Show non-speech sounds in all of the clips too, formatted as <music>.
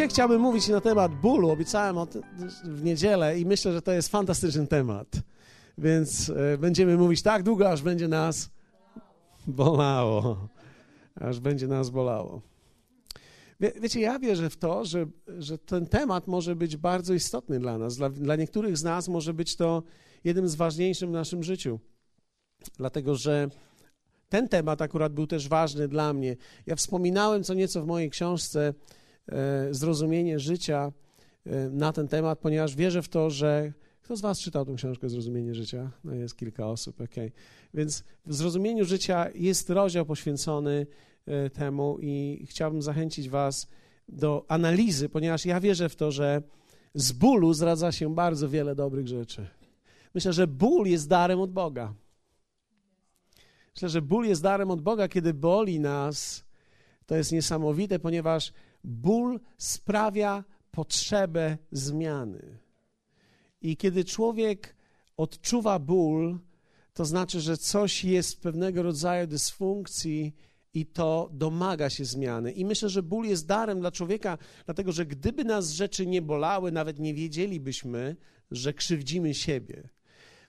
Dzisiaj chciałbym mówić na temat bólu. Obiecałem w niedzielę i myślę, że to jest fantastyczny temat. Więc e, będziemy mówić tak długo, aż będzie nas bolało. Aż będzie nas bolało. Wie, wiecie, ja wierzę w to, że, że ten temat może być bardzo istotny dla nas. Dla, dla niektórych z nas może być to jednym z ważniejszych w naszym życiu. Dlatego, że ten temat akurat był też ważny dla mnie. Ja wspominałem co nieco w mojej książce Zrozumienie życia e, na ten temat, ponieważ wierzę w to, że kto z Was czytał tę książkę Zrozumienie życia? No jest kilka osób, ok. Więc w Zrozumieniu życia jest rozdział poświęcony e, temu i chciałbym zachęcić Was do analizy, ponieważ ja wierzę w to, że z bólu zradza się bardzo wiele dobrych rzeczy. Myślę, że ból jest darem od Boga. Myślę, że ból jest darem od Boga, kiedy boli nas. To jest niesamowite, ponieważ ból sprawia potrzebę zmiany. I kiedy człowiek odczuwa ból, to znaczy, że coś jest pewnego rodzaju dysfunkcji i to domaga się zmiany. I myślę, że ból jest darem dla człowieka, dlatego że gdyby nas rzeczy nie bolały, nawet nie wiedzielibyśmy, że krzywdzimy siebie.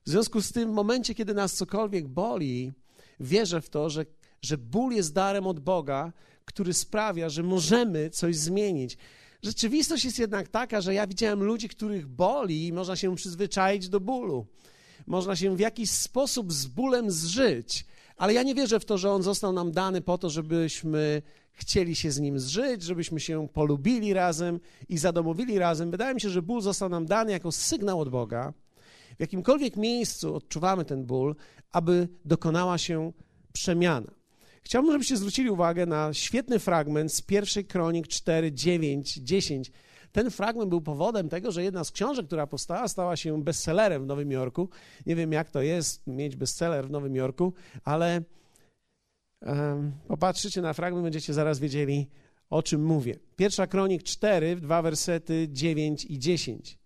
W związku z tym, w momencie, kiedy nas cokolwiek boli, wierzę w to, że, że ból jest darem od Boga, który sprawia, że możemy coś zmienić. Rzeczywistość jest jednak taka, że ja widziałem ludzi, których boli i można się przyzwyczaić do bólu. Można się w jakiś sposób z bólem zżyć, ale ja nie wierzę w to, że on został nam dany po to, żebyśmy chcieli się z nim zżyć, żebyśmy się polubili razem i zadomowili razem. Wydaje mi się, że ból został nam dany jako sygnał od Boga. W jakimkolwiek miejscu odczuwamy ten ból, aby dokonała się przemiana. Chciałbym, żebyście zwrócili uwagę na świetny fragment z pierwszej kronik 4, 9, 10. Ten fragment był powodem tego, że jedna z książek, która powstała, stała się bestsellerem w Nowym Jorku. Nie wiem, jak to jest mieć bestseller w Nowym Jorku, ale um, popatrzycie na fragment, będziecie zaraz wiedzieli, o czym mówię. Pierwsza kronik 4, dwa wersety 9 i 10.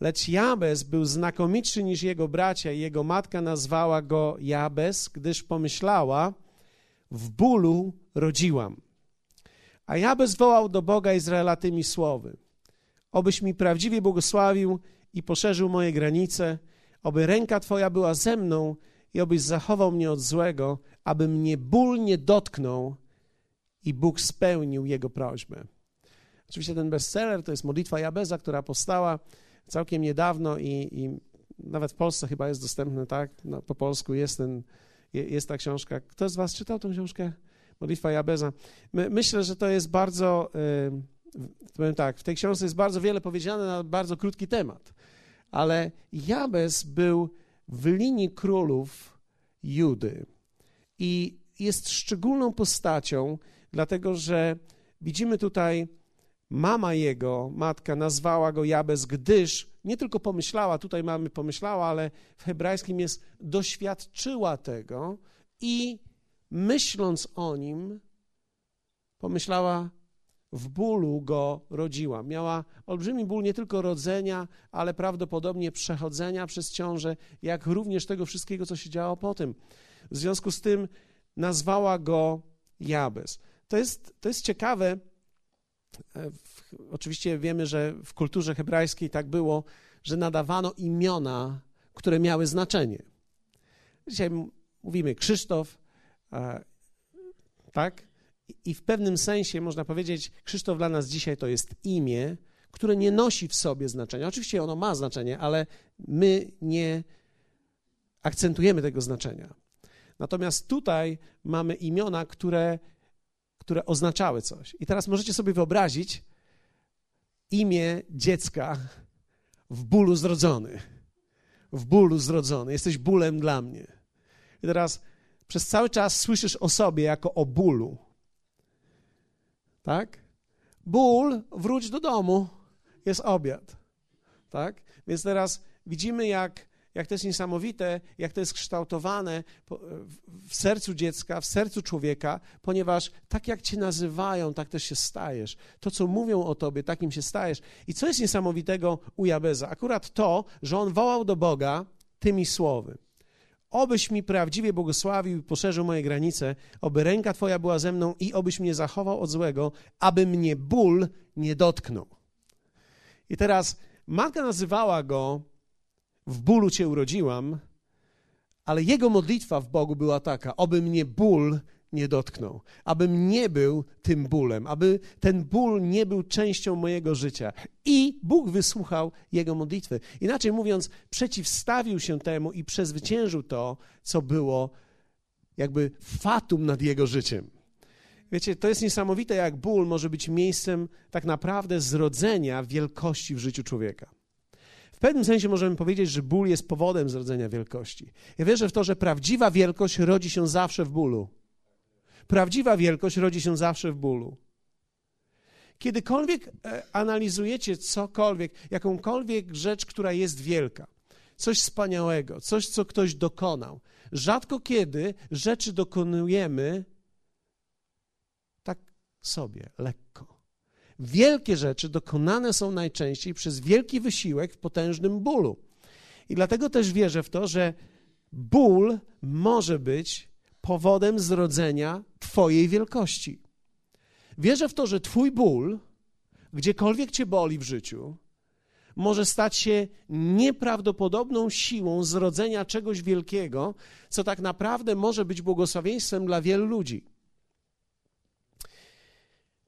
Lecz Jabez był znakomitszy niż jego bracia i jego matka nazwała go Jabez, gdyż pomyślała, w bólu rodziłam. A Jabez wołał do Boga Izraela tymi słowy. Obyś mi prawdziwie błogosławił i poszerzył moje granice, oby ręka Twoja była ze mną i obyś zachował mnie od złego, aby mnie ból nie dotknął i Bóg spełnił jego prośbę. Oczywiście ten bestseller to jest modlitwa Jabeza, która powstała całkiem niedawno i, i nawet w Polsce chyba jest dostępny, tak? No, po polsku jest, ten, jest ta książka. Kto z Was czytał tę książkę? Modlitwa Jabeza. My, myślę, że to jest bardzo, yy, powiem tak, w tej książce jest bardzo wiele powiedziane na bardzo krótki temat, ale Jabez był w linii królów Judy i jest szczególną postacią, dlatego że widzimy tutaj Mama jego, matka, nazwała go Jabez, gdyż nie tylko pomyślała, tutaj mamy pomyślała, ale w hebrajskim jest doświadczyła tego i myśląc o nim, pomyślała, w bólu go rodziła. Miała olbrzymi ból nie tylko rodzenia, ale prawdopodobnie przechodzenia przez ciążę, jak również tego wszystkiego, co się działo potem. W związku z tym nazwała go Jabez. To jest, to jest ciekawe, oczywiście wiemy, że w kulturze hebrajskiej tak było, że nadawano imiona, które miały znaczenie. Dzisiaj mówimy Krzysztof, tak? I w pewnym sensie można powiedzieć, Krzysztof dla nas dzisiaj to jest imię, które nie nosi w sobie znaczenia. Oczywiście ono ma znaczenie, ale my nie akcentujemy tego znaczenia. Natomiast tutaj mamy imiona, które które oznaczały coś. I teraz możecie sobie wyobrazić imię dziecka w bólu zrodzony. W bólu zrodzony. Jesteś bólem dla mnie. I teraz przez cały czas słyszysz o sobie jako o bólu. Tak? Ból, wróć do domu, jest obiad. Tak? Więc teraz widzimy, jak jak to jest niesamowite, jak to jest kształtowane w sercu dziecka, w sercu człowieka, ponieważ tak jak cię nazywają, tak też się stajesz. To, co mówią o tobie, takim się stajesz. I co jest niesamowitego u Jabeza? Akurat to, że on wołał do Boga tymi słowy. Obyś mi prawdziwie błogosławił i poszerzył moje granice, oby ręka Twoja była ze mną i obyś mnie zachował od złego, aby mnie ból nie dotknął. I teraz matka nazywała go w bólu Cię urodziłam, ale jego modlitwa w Bogu była taka, oby mnie ból nie dotknął, abym nie był tym bólem, aby ten ból nie był częścią mojego życia. I Bóg wysłuchał jego modlitwy. Inaczej mówiąc, przeciwstawił się temu i przezwyciężył to, co było jakby fatum nad jego życiem. Wiecie, to jest niesamowite, jak ból może być miejscem tak naprawdę zrodzenia wielkości w życiu człowieka. W pewnym sensie możemy powiedzieć, że ból jest powodem zrodzenia wielkości. Ja wierzę w to, że prawdziwa wielkość rodzi się zawsze w bólu. Prawdziwa wielkość rodzi się zawsze w bólu. Kiedykolwiek e, analizujecie cokolwiek, jakąkolwiek rzecz, która jest wielka, coś wspaniałego, coś, co ktoś dokonał, rzadko kiedy rzeczy dokonujemy tak sobie, lekko. Wielkie rzeczy dokonane są najczęściej przez wielki wysiłek w potężnym bólu. I dlatego też wierzę w to, że ból może być powodem zrodzenia Twojej wielkości. Wierzę w to, że Twój ból, gdziekolwiek Cię boli w życiu, może stać się nieprawdopodobną siłą zrodzenia czegoś wielkiego, co tak naprawdę może być błogosławieństwem dla wielu ludzi.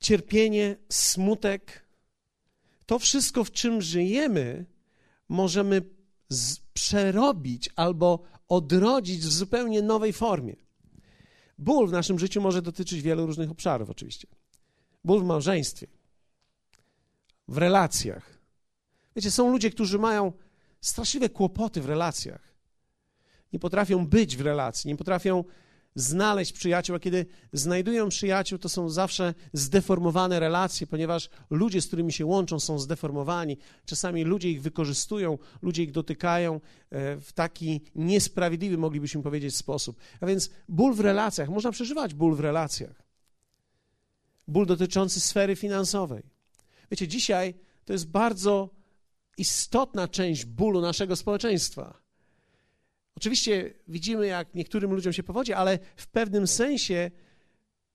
Cierpienie, smutek, to wszystko, w czym żyjemy, możemy przerobić albo odrodzić w zupełnie nowej formie. Ból w naszym życiu może dotyczyć wielu różnych obszarów, oczywiście. Ból w małżeństwie, w relacjach. Wiecie, są ludzie, którzy mają straszliwe kłopoty w relacjach. Nie potrafią być w relacji, nie potrafią znaleźć przyjaciół, a kiedy znajdują przyjaciół, to są zawsze zdeformowane relacje, ponieważ ludzie, z którymi się łączą, są zdeformowani. Czasami ludzie ich wykorzystują, ludzie ich dotykają e, w taki niesprawiedliwy, moglibyśmy powiedzieć, sposób. A więc ból w relacjach, można przeżywać ból w relacjach. Ból dotyczący sfery finansowej. Wiecie, dzisiaj to jest bardzo istotna część bólu naszego społeczeństwa. Oczywiście widzimy, jak niektórym ludziom się powodzi, ale w pewnym sensie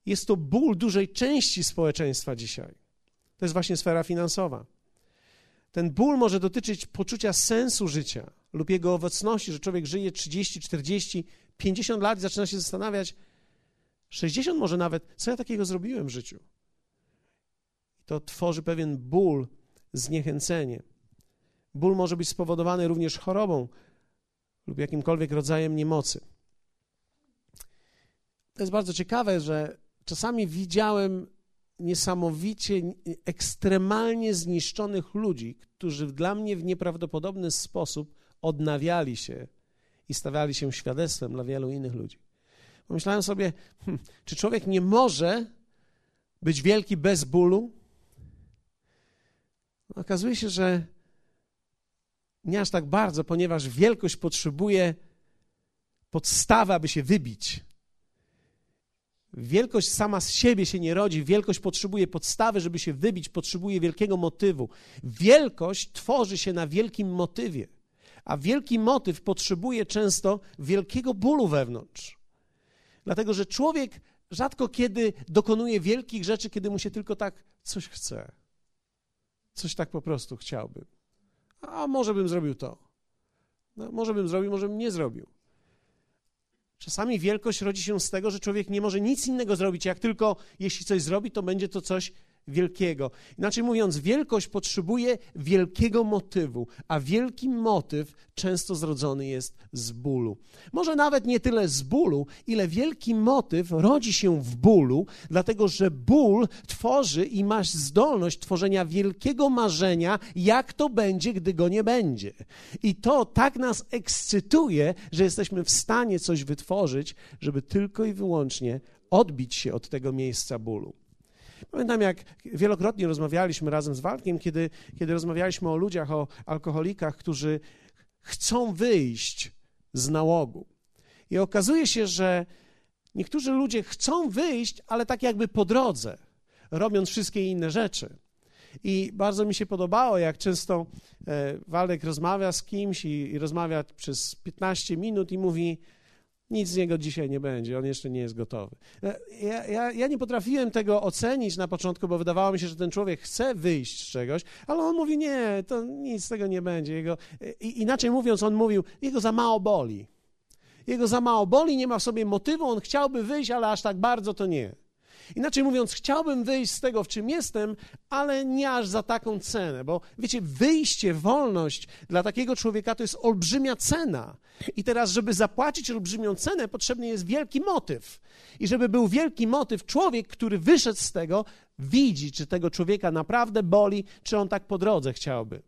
jest to ból dużej części społeczeństwa dzisiaj. To jest właśnie sfera finansowa. Ten ból może dotyczyć poczucia sensu życia lub jego owocności, że człowiek żyje 30, 40, 50 lat i zaczyna się zastanawiać, 60 może nawet, co ja takiego zrobiłem w życiu. To tworzy pewien ból, zniechęcenie. Ból może być spowodowany również chorobą, lub jakimkolwiek rodzajem niemocy. To jest bardzo ciekawe, że czasami widziałem niesamowicie, ekstremalnie zniszczonych ludzi, którzy dla mnie w nieprawdopodobny sposób odnawiali się i stawiali się świadectwem dla wielu innych ludzi. Pomyślałem sobie, hmm, czy człowiek nie może być wielki bez bólu? Okazuje się, że nie aż tak bardzo, ponieważ wielkość potrzebuje podstawy, aby się wybić. Wielkość sama z siebie się nie rodzi, wielkość potrzebuje podstawy, żeby się wybić, potrzebuje wielkiego motywu. Wielkość tworzy się na wielkim motywie, a wielki motyw potrzebuje często wielkiego bólu wewnątrz. Dlatego, że człowiek rzadko kiedy dokonuje wielkich rzeczy, kiedy mu się tylko tak coś chce. Coś tak po prostu chciałby a może bym zrobił to. No, może bym zrobił, może bym nie zrobił. Czasami wielkość rodzi się z tego, że człowiek nie może nic innego zrobić, jak tylko jeśli coś zrobi, to będzie to coś wielkiego. Inaczej mówiąc, wielkość potrzebuje wielkiego motywu, a wielki motyw często zrodzony jest z bólu. Może nawet nie tyle z bólu, ile wielki motyw rodzi się w bólu, dlatego że ból tworzy i masz zdolność tworzenia wielkiego marzenia, jak to będzie, gdy go nie będzie. I to tak nas ekscytuje, że jesteśmy w stanie coś wytworzyć, żeby tylko i wyłącznie odbić się od tego miejsca bólu. Pamiętam, jak wielokrotnie rozmawialiśmy razem z Walkiem, kiedy, kiedy rozmawialiśmy o ludziach, o alkoholikach, którzy chcą wyjść z nałogu. I okazuje się, że niektórzy ludzie chcą wyjść, ale tak jakby po drodze, robiąc wszystkie inne rzeczy. I bardzo mi się podobało, jak często e, Waldek rozmawia z kimś i, i rozmawia przez 15 minut i mówi: Nic z niego dzisiaj nie będzie, on jeszcze nie jest gotowy. E, ja, ja, ja, nie potrafiłem tego ocenić na początku, bo wydawało mi się, że ten człowiek chce wyjść z czegoś, ale on mówi: Nie, to nic z tego nie będzie. Jego, i, inaczej mówiąc, on mówił: Jego za mało boli. Jego za mało boli, nie ma w sobie motywu, on chciałby wyjść, ale aż tak bardzo to nie. Inaczej mówiąc, chciałbym wyjść z tego, w czym jestem, ale nie aż za taką cenę, bo wiecie, wyjście, wolność dla takiego człowieka to jest olbrzymia cena. I teraz, żeby zapłacić olbrzymią cenę, potrzebny jest wielki motyw. I żeby był wielki motyw, człowiek, który wyszedł z tego, widzi, czy tego człowieka naprawdę boli, czy on tak po drodze chciałby.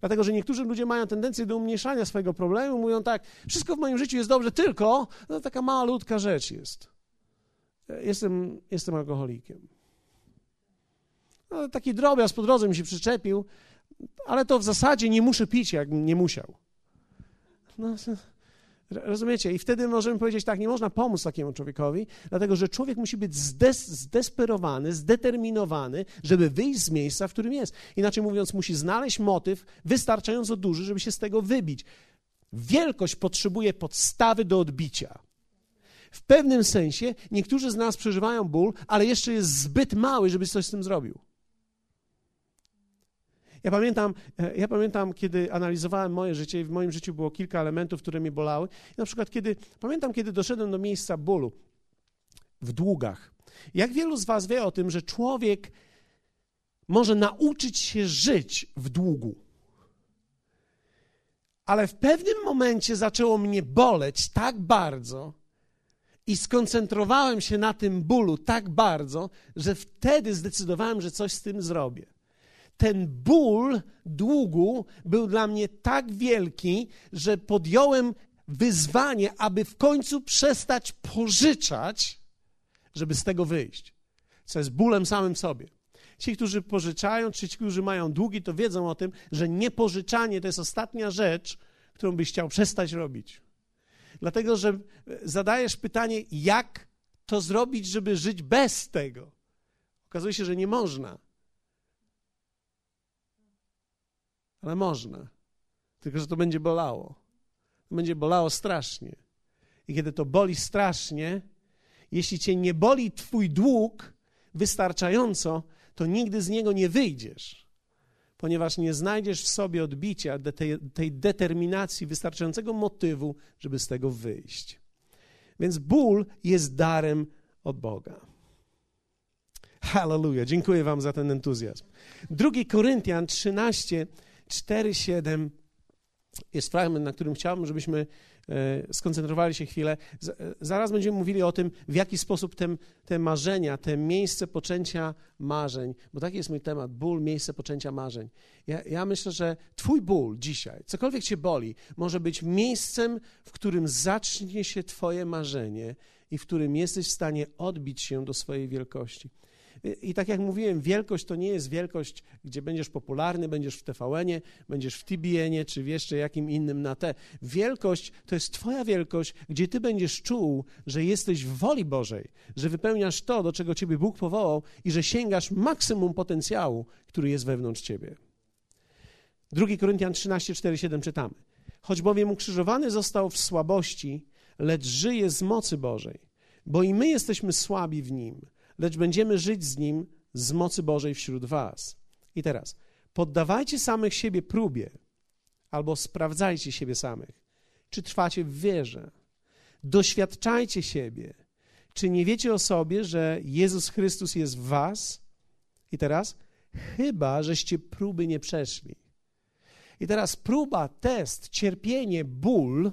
Dlatego, że niektórzy ludzie mają tendencję do umniejszania swojego problemu, mówią tak, wszystko w moim życiu jest dobrze, tylko no, taka mała ludzka rzecz jest jestem, jestem alkoholikiem. No, taki drobiazg po drodze mi się przyczepił, ale to w zasadzie nie muszę pić, jak nie musiał. No, rozumiecie? I wtedy możemy powiedzieć tak, nie można pomóc takiemu człowiekowi, dlatego że człowiek musi być zdes zdesperowany, zdeterminowany, żeby wyjść z miejsca, w którym jest. Inaczej mówiąc, musi znaleźć motyw wystarczająco duży, żeby się z tego wybić. Wielkość potrzebuje podstawy do odbicia. W pewnym sensie niektórzy z nas przeżywają ból, ale jeszcze jest zbyt mały, żeby coś z tym zrobił. Ja pamiętam, e, ja pamiętam, kiedy analizowałem moje życie i w moim życiu było kilka elementów, które mnie bolały. na przykład, kiedy, pamiętam, kiedy doszedłem do miejsca bólu w długach. Jak wielu z Was wie o tym, że człowiek może nauczyć się żyć w długu? Ale w pewnym momencie zaczęło mnie boleć tak bardzo, i skoncentrowałem się na tym bólu tak bardzo, że wtedy zdecydowałem, że coś z tym zrobię. Ten ból długu był dla mnie tak wielki, że podjąłem wyzwanie, aby w końcu przestać pożyczać, żeby z tego wyjść. Co jest bólem samym sobie. Ci, którzy pożyczają, czy ci, którzy mają długi, to wiedzą o tym, że niepożyczanie to jest ostatnia rzecz, którą byś chciał przestać robić. Dlatego, że zadajesz pytanie, jak to zrobić, żeby żyć bez tego. Okazuje się, że nie można. Ale można. Tylko, że to będzie bolało. Będzie bolało strasznie. I kiedy to boli strasznie, jeśli cię nie boli twój dług wystarczająco, to nigdy z niego nie wyjdziesz ponieważ nie znajdziesz w sobie odbicia tej, tej determinacji, wystarczającego motywu, żeby z tego wyjść. Więc ból jest darem od Boga. Hallelujah. Dziękuję Wam za ten entuzjazm. 2 Koryntian 13, 4, 7 jest fragment, na którym chciałbym, żebyśmy skoncentrowali się chwilę. E, zaraz będziemy mówili o tym, w jaki sposób te, te marzenia, te miejsce poczęcia marzeń, bo taki jest mój temat, ból, miejsce poczęcia marzeń. Ja, ja myślę, że Twój ból dzisiaj, cokolwiek Cię boli, może być miejscem, w którym zacznie się Twoje marzenie i w którym jesteś w stanie odbić się do swojej wielkości. I tak jak mówiłem, wielkość to nie jest wielkość, gdzie będziesz popularny, będziesz w TVN-ie, będziesz w TBN-ie, czy jeszcze jakim innym na te. Wielkość to jest Twoja wielkość, gdzie Ty będziesz czuł, że jesteś w woli Bożej, że wypełniasz to, do czego Ciebie Bóg powołał i że sięgasz maksimum potencjału, który jest wewnątrz Ciebie. 2 Koryntian 13, 4, 7 czytamy. Choć bowiem ukrzyżowany został w słabości, lecz żyje z mocy Bożej, bo i my jesteśmy słabi w Nim, lecz będziemy żyć z Nim z mocy Bożej wśród Was. I teraz, poddawajcie samych siebie próbie, albo sprawdzajcie siebie samych, czy trwacie w wierze. Doświadczajcie siebie. Czy nie wiecie o sobie, że Jezus Chrystus jest w Was? I teraz, chyba żeście próby nie przeszli. I teraz próba, test, cierpienie, ból,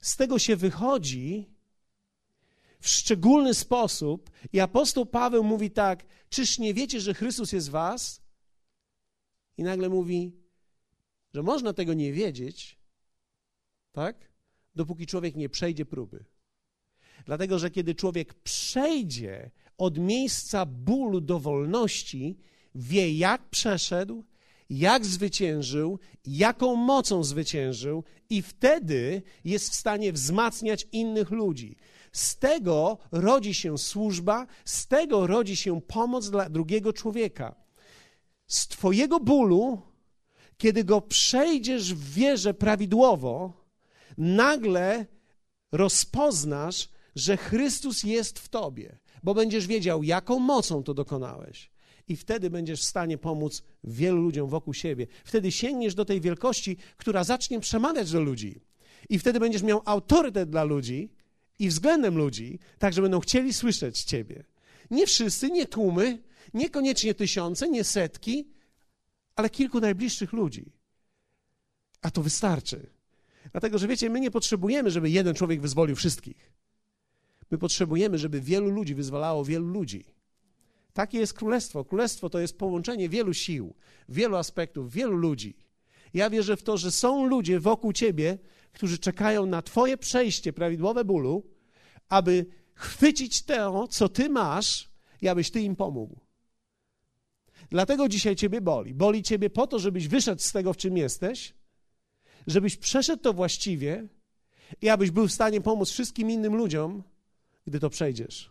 z tego się wychodzi, w szczególny sposób i apostoł Paweł mówi tak: Czyż nie wiecie, że Chrystus jest w Was? I nagle mówi, że można tego nie wiedzieć, tak? Dopóki człowiek nie przejdzie próby. Dlatego, że kiedy człowiek przejdzie od miejsca bólu do wolności, wie, jak przeszedł, jak zwyciężył, jaką mocą zwyciężył, i wtedy jest w stanie wzmacniać innych ludzi. Z tego rodzi się służba, z tego rodzi się pomoc dla drugiego człowieka. Z Twojego bólu, kiedy go przejdziesz w wierze prawidłowo, nagle rozpoznasz, że Chrystus jest w tobie, bo będziesz wiedział, jaką mocą to dokonałeś. I wtedy będziesz w stanie pomóc wielu ludziom wokół siebie. Wtedy sięgniesz do tej wielkości, która zacznie przemawiać do ludzi. I wtedy będziesz miał autorytet dla ludzi i względem ludzi, tak że będą chcieli słyszeć Ciebie. Nie wszyscy, nie tłumy, niekoniecznie tysiące, nie setki, ale kilku najbliższych ludzi. A to wystarczy. Dlatego, że wiecie, my nie potrzebujemy, żeby jeden człowiek wyzwolił wszystkich. My potrzebujemy, żeby wielu ludzi wyzwalało wielu ludzi. Takie jest królestwo. Królestwo to jest połączenie wielu sił, wielu aspektów, wielu ludzi. Ja wierzę w to, że są ludzie wokół ciebie, którzy czekają na Twoje przejście prawidłowe bólu, aby chwycić to, co Ty masz i abyś Ty im pomógł. Dlatego dzisiaj Ciebie boli. Boli Ciebie po to, żebyś wyszedł z tego, w czym jesteś, żebyś przeszedł to właściwie i abyś był w stanie pomóc wszystkim innym ludziom, gdy to przejdziesz.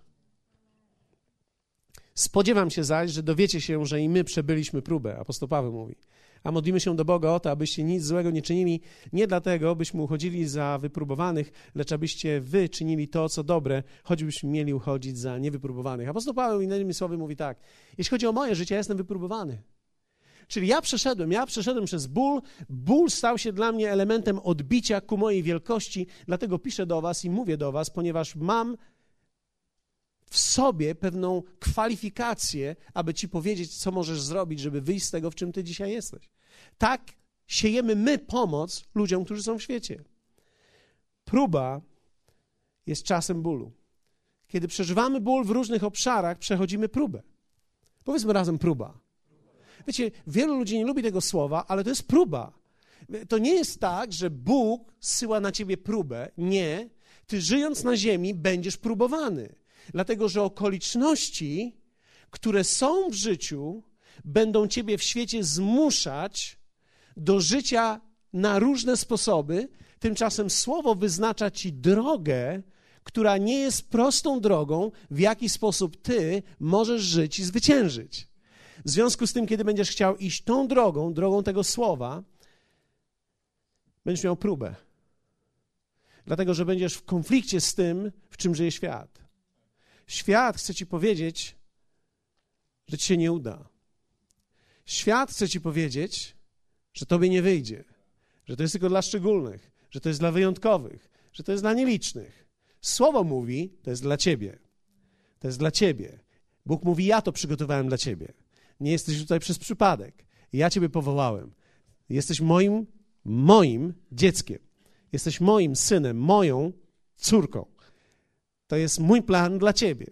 Spodziewam się zaś, że dowiecie się, że i my przebyliśmy próbę, apostoł Paweł mówi a modlimy się do Boga o to, abyście nic złego nie czynili, nie dlatego, byśmy uchodzili za wypróbowanych, lecz abyście wy czynili to, co dobre, choćbyśmy mieli uchodzić za niewypróbowanych. Apostoł Paweł innymi słowy mówi tak, jeśli chodzi o moje życie, ja jestem wypróbowany. Czyli ja przeszedłem, ja przeszedłem przez ból, ból stał się dla mnie elementem odbicia ku mojej wielkości, dlatego piszę do was i mówię do was, ponieważ mam w sobie pewną kwalifikację, aby ci powiedzieć, co możesz zrobić, żeby wyjść z tego, w czym ty dzisiaj jesteś. Tak siejemy my pomoc ludziom, którzy są w świecie. Próba jest czasem bólu. Kiedy przeżywamy ból w różnych obszarach, przechodzimy próbę. Powiedzmy razem próba. Wiecie, wielu ludzi nie lubi tego słowa, ale to jest próba. To nie jest tak, że Bóg zsyła na ciebie próbę. Nie. Ty żyjąc na ziemi będziesz próbowany. Dlatego, że okoliczności, które są w życiu, będą ciebie w świecie zmuszać do życia na różne sposoby. Tymczasem słowo wyznacza ci drogę, która nie jest prostą drogą, w jaki sposób ty możesz żyć i zwyciężyć. W związku z tym, kiedy będziesz chciał iść tą drogą, drogą tego słowa, będziesz miał próbę. Dlatego, że będziesz w konflikcie z tym, w czym żyje świat. Świat chce ci powiedzieć, że ci się nie uda. Świat chce ci powiedzieć, że tobie nie wyjdzie, że to jest tylko dla szczególnych, że to jest dla wyjątkowych, że to jest dla nielicznych. Słowo mówi, to jest dla ciebie. To jest dla ciebie. Bóg mówi, ja to przygotowałem dla ciebie. Nie jesteś tutaj przez przypadek. Ja ciebie powołałem. Jesteś moim, moim dzieckiem. Jesteś moim synem, moją córką. To jest mój plan dla ciebie.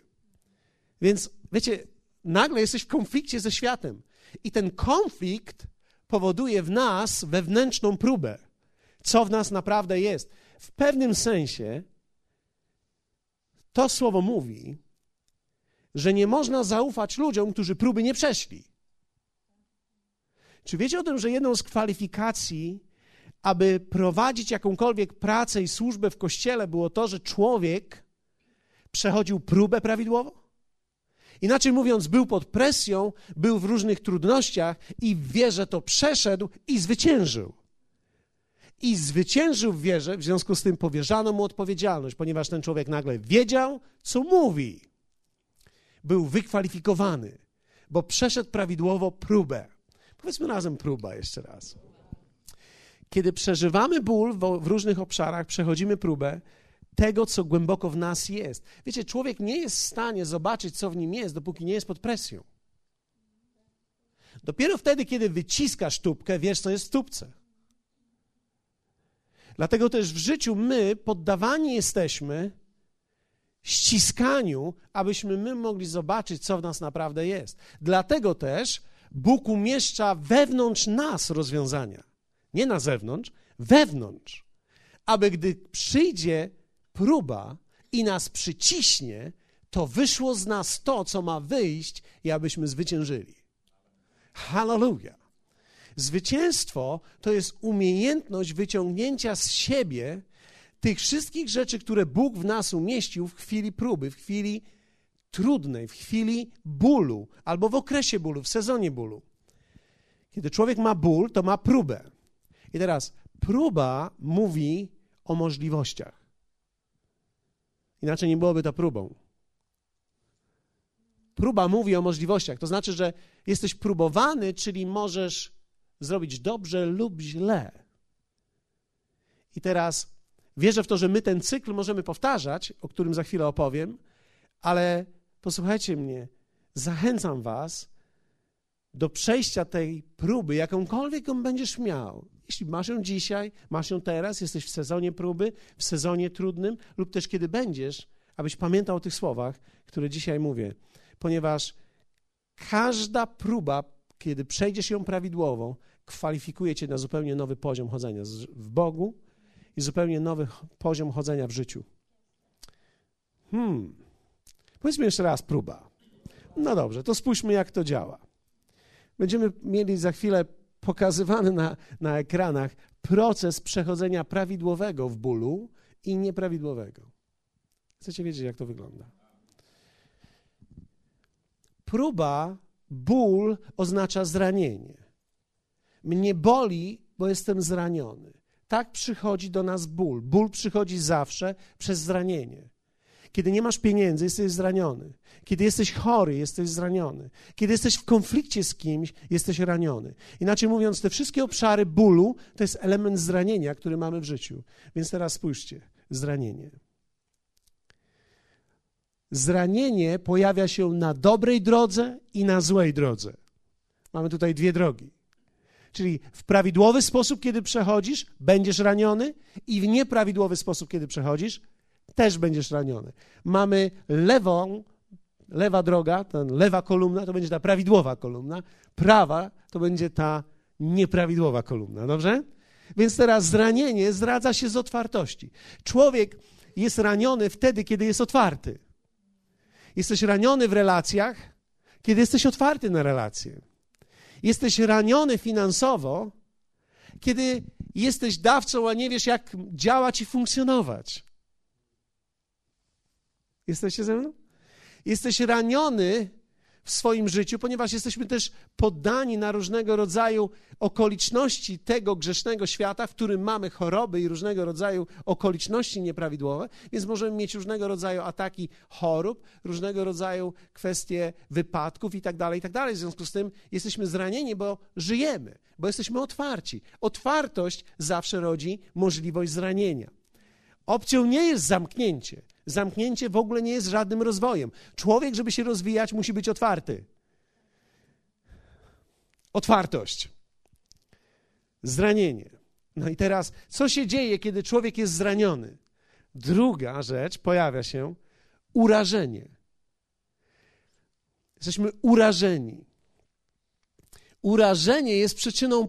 Więc wiecie, nagle jesteś w konflikcie ze światem. I ten konflikt powoduje w nas wewnętrzną próbę, co w nas naprawdę jest. W pewnym sensie to słowo mówi, że nie można zaufać ludziom, którzy próby nie przeszli. Czy wiecie o tym, że jedną z kwalifikacji, aby prowadzić jakąkolwiek pracę i służbę w kościele, było to, że człowiek przechodził próbę prawidłowo? Inaczej mówiąc, był pod presją, był w różnych trudnościach i w wierze to przeszedł i zwyciężył. I zwyciężył w wierze, w związku z tym powierzano mu odpowiedzialność, ponieważ ten człowiek nagle wiedział, co mówi. Był wykwalifikowany, bo przeszedł prawidłowo próbę. Powiedzmy razem próba jeszcze raz. Kiedy przeżywamy ból w, różnych obszarach, przechodzimy próbę, tego, co głęboko w nas jest. Wiecie, człowiek nie jest w stanie zobaczyć, co w nim jest, dopóki nie jest pod presją. Dopiero wtedy, kiedy wyciskasz tubkę, wiesz, co jest w tubce. Dlatego też w życiu my poddawani jesteśmy ściskaniu, abyśmy my mogli zobaczyć, co w nas naprawdę jest. Dlatego też Bóg umieszcza wewnątrz nas rozwiązania. Nie na zewnątrz, wewnątrz. Aby gdy przyjdzie próba i nas przyciśnie, to wyszło z nas to, co ma wyjść i abyśmy zwyciężyli. Hallelujah. Zwycięstwo to jest umiejętność wyciągnięcia z siebie tych wszystkich rzeczy, które Bóg w nas umieścił w chwili próby, w chwili trudnej, w chwili bólu albo w okresie bólu, w sezonie bólu. Kiedy człowiek ma ból, to ma próbę. I teraz próba mówi o możliwościach. Inaczej nie byłoby to próbą. Próba mówi o możliwościach. To znaczy, że jesteś próbowany, czyli możesz zrobić dobrze lub źle. I teraz wierzę w to, że my ten cykl możemy powtarzać, o którym za chwilę opowiem, ale posłuchajcie mnie, zachęcam Was do przejścia tej próby, jakąkolwiek ją będziesz miał. Jeśli masz ją dzisiaj, masz ją teraz, jesteś w sezonie próby, w sezonie trudnym, lub też kiedy będziesz, abyś pamiętał o tych słowach, które dzisiaj mówię, ponieważ każda próba, kiedy przejdziesz ją prawidłowo, kwalifikuje cię na zupełnie nowy poziom chodzenia w Bogu i zupełnie nowy poziom chodzenia w życiu. Hmm. Powiedzmy jeszcze raz próba. No dobrze, to spójrzmy, jak to działa. Będziemy mieli za chwilę pokazywany na, na ekranach proces przechodzenia prawidłowego w bólu i nieprawidłowego. Chcecie wiedzieć, jak to wygląda? Próba, ból oznacza zranienie. Mnie boli, bo jestem zraniony. Tak przychodzi do nas ból. Ból przychodzi zawsze przez zranienie. Kiedy nie masz pieniędzy, jesteś zraniony. Kiedy jesteś chory, jesteś zraniony. Kiedy jesteś w konflikcie z kimś, jesteś raniony. Inaczej mówiąc, te wszystkie obszary bólu to jest element zranienia, który mamy w życiu. Więc teraz spójrzcie: zranienie. Zranienie pojawia się na dobrej drodze i na złej drodze. Mamy tutaj dwie drogi. Czyli w prawidłowy sposób, kiedy przechodzisz, będziesz raniony, i w nieprawidłowy sposób, kiedy przechodzisz, też będziesz raniony. Mamy lewą, lewa droga, ta lewa kolumna to będzie ta prawidłowa kolumna, prawa to będzie ta nieprawidłowa kolumna, dobrze? Więc teraz zranienie zdradza się z otwartości. Człowiek jest raniony wtedy, kiedy jest otwarty. Jesteś raniony w relacjach, kiedy jesteś otwarty na relacje. Jesteś raniony finansowo, kiedy jesteś dawcą, a nie wiesz, jak działać i funkcjonować. Jesteście ze mną? Jesteś raniony w swoim życiu, ponieważ jesteśmy też poddani na różnego rodzaju okoliczności tego grzesznego świata, w którym mamy choroby i różnego rodzaju okoliczności nieprawidłowe, więc możemy mieć różnego rodzaju ataki chorób, różnego rodzaju kwestie wypadków i tak dalej, i tak. W związku z tym jesteśmy zranieni, bo żyjemy, bo jesteśmy otwarci. Otwartość zawsze rodzi możliwość zranienia. Opcją nie jest zamknięcie. Zamknięcie w ogóle nie jest żadnym rozwojem. Człowiek, żeby się rozwijać, musi być otwarty. Otwartość. Zranienie. No i teraz, co się dzieje, kiedy człowiek jest zraniony? Druga rzecz pojawia się urażenie. Jesteśmy urażeni. Urażenie jest przyczyną,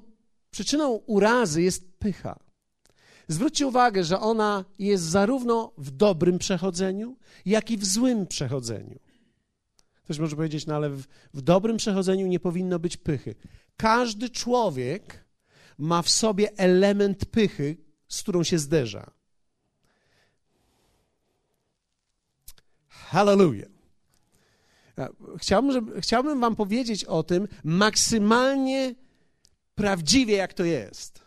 przyczyną urazy jest pycha. Zwróćcie uwagę, że ona jest zarówno w dobrym przechodzeniu, jak i w złym przechodzeniu. Ktoś może powiedzieć, no ale w, w dobrym przechodzeniu nie powinno być pychy. Każdy człowiek ma w sobie element pychy, z którą się zderza. Hallelujah. Chciałbym, żeby, chciałbym Wam powiedzieć o tym maksymalnie prawdziwie, jak to jest.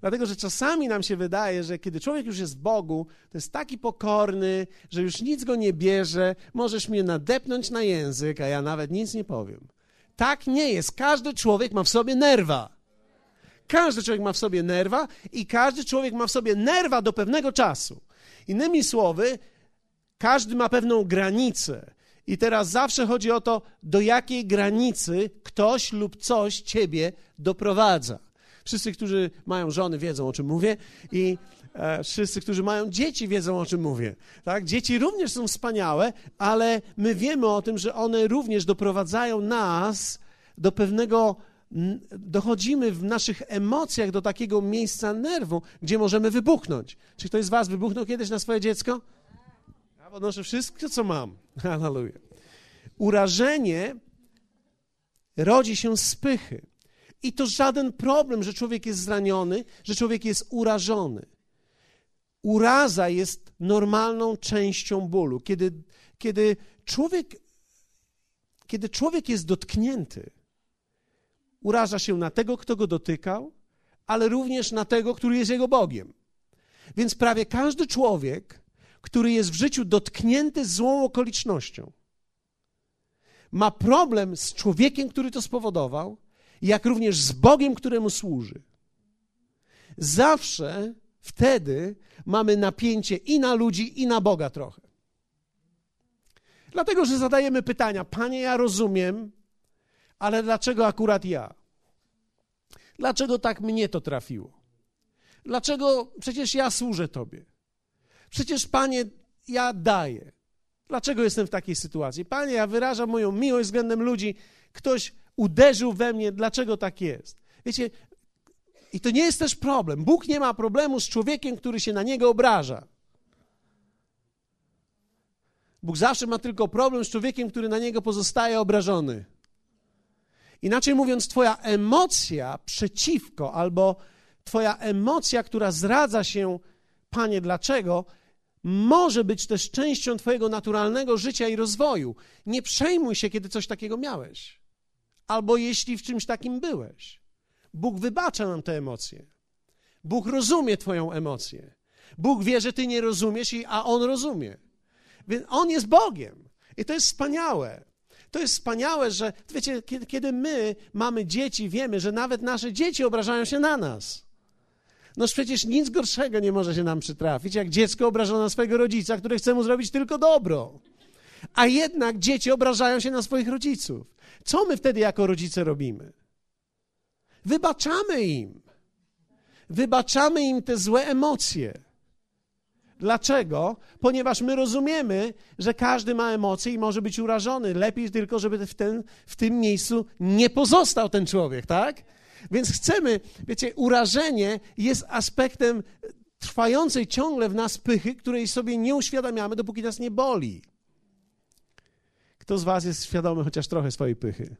Dlatego, że czasami nam się wydaje, że kiedy człowiek już jest Bogu, to jest taki pokorny, że już nic go nie bierze, możesz mnie nadepnąć na język, a ja nawet nic nie powiem. Tak nie jest. Każdy człowiek ma w sobie nerwa. Każdy człowiek ma w sobie nerwa i każdy człowiek ma w sobie nerwa do pewnego czasu. Innymi słowy, każdy ma pewną granicę. I teraz zawsze chodzi o to, do jakiej granicy ktoś lub coś ciebie doprowadza. Wszyscy, którzy mają żony, wiedzą o czym mówię i e, wszyscy, którzy mają dzieci, wiedzą o czym mówię. Tak? Dzieci również są wspaniałe, ale my wiemy o tym, że one również doprowadzają nas do pewnego dochodzimy w naszych emocjach do takiego miejsca nerwu, gdzie możemy wybuchnąć. Czy ktoś z Was wybuchnął kiedyś na swoje dziecko? Ja podnoszę wszystko, co mam. <laughs> Hallelujah. Urażenie rodzi się z pychy. I to żaden problem, że człowiek jest zraniony, że człowiek jest urażony. Uraza jest normalną częścią bólu. Kiedy, kiedy, człowiek, kiedy człowiek jest dotknięty, uraża się na tego, kto go dotykał, ale również na tego, który jest jego Bogiem. Więc prawie każdy człowiek, który jest w życiu dotknięty złą okolicznością, ma problem z człowiekiem, który to spowodował, jak również z Bogiem, któremu służy. Zawsze wtedy mamy napięcie i na ludzi, i na Boga trochę. Dlatego, że zadajemy pytania: Panie, ja rozumiem, ale dlaczego akurat ja? Dlaczego tak mnie to trafiło? Dlaczego przecież ja służę Tobie? Przecież, Panie, ja daję. Dlaczego jestem w takiej sytuacji? Panie, ja wyrażam moją miłość względem ludzi. Ktoś uderzył we mnie, dlaczego tak jest? Wiecie, i to nie jest też problem. Bóg nie ma problemu z człowiekiem, który się na niego obraża. Bóg zawsze ma tylko problem z człowiekiem, który na niego pozostaje obrażony. Inaczej mówiąc, Twoja emocja przeciwko albo Twoja emocja, która zdradza się, Panie, dlaczego, może być też częścią Twojego naturalnego życia i rozwoju. Nie przejmuj się, kiedy coś takiego miałeś, albo jeśli w czymś takim byłeś. Bóg wybacza nam te emocje. Bóg rozumie Twoją emocję. Bóg wie, że Ty nie rozumiesz, a On rozumie. Więc On jest Bogiem. I to jest wspaniałe. To jest wspaniałe, że wiecie, kiedy, my mamy dzieci, wiemy, że nawet nasze dzieci obrażają się na nas. Noż przecież nic gorszego nie może się nam przytrafić, jak dziecko obrażone na swojego rodzica, który chce mu zrobić tylko dobro. A jednak dzieci obrażają się na swoich rodziców. Co my wtedy jako rodzice robimy? Wybaczamy im. Wybaczamy im te złe emocje. Dlaczego? Ponieważ my rozumiemy, że każdy ma emocje i może być urażony. Lepiej tylko, żeby w, ten, w tym miejscu nie pozostał ten człowiek, tak? Więc chcemy, wiecie, urażenie jest aspektem trwającej ciągle w nas pychy, której sobie nie uświadamiamy, dopóki nas nie boli. Kto z Was jest świadomy chociaż trochę swojej pychy?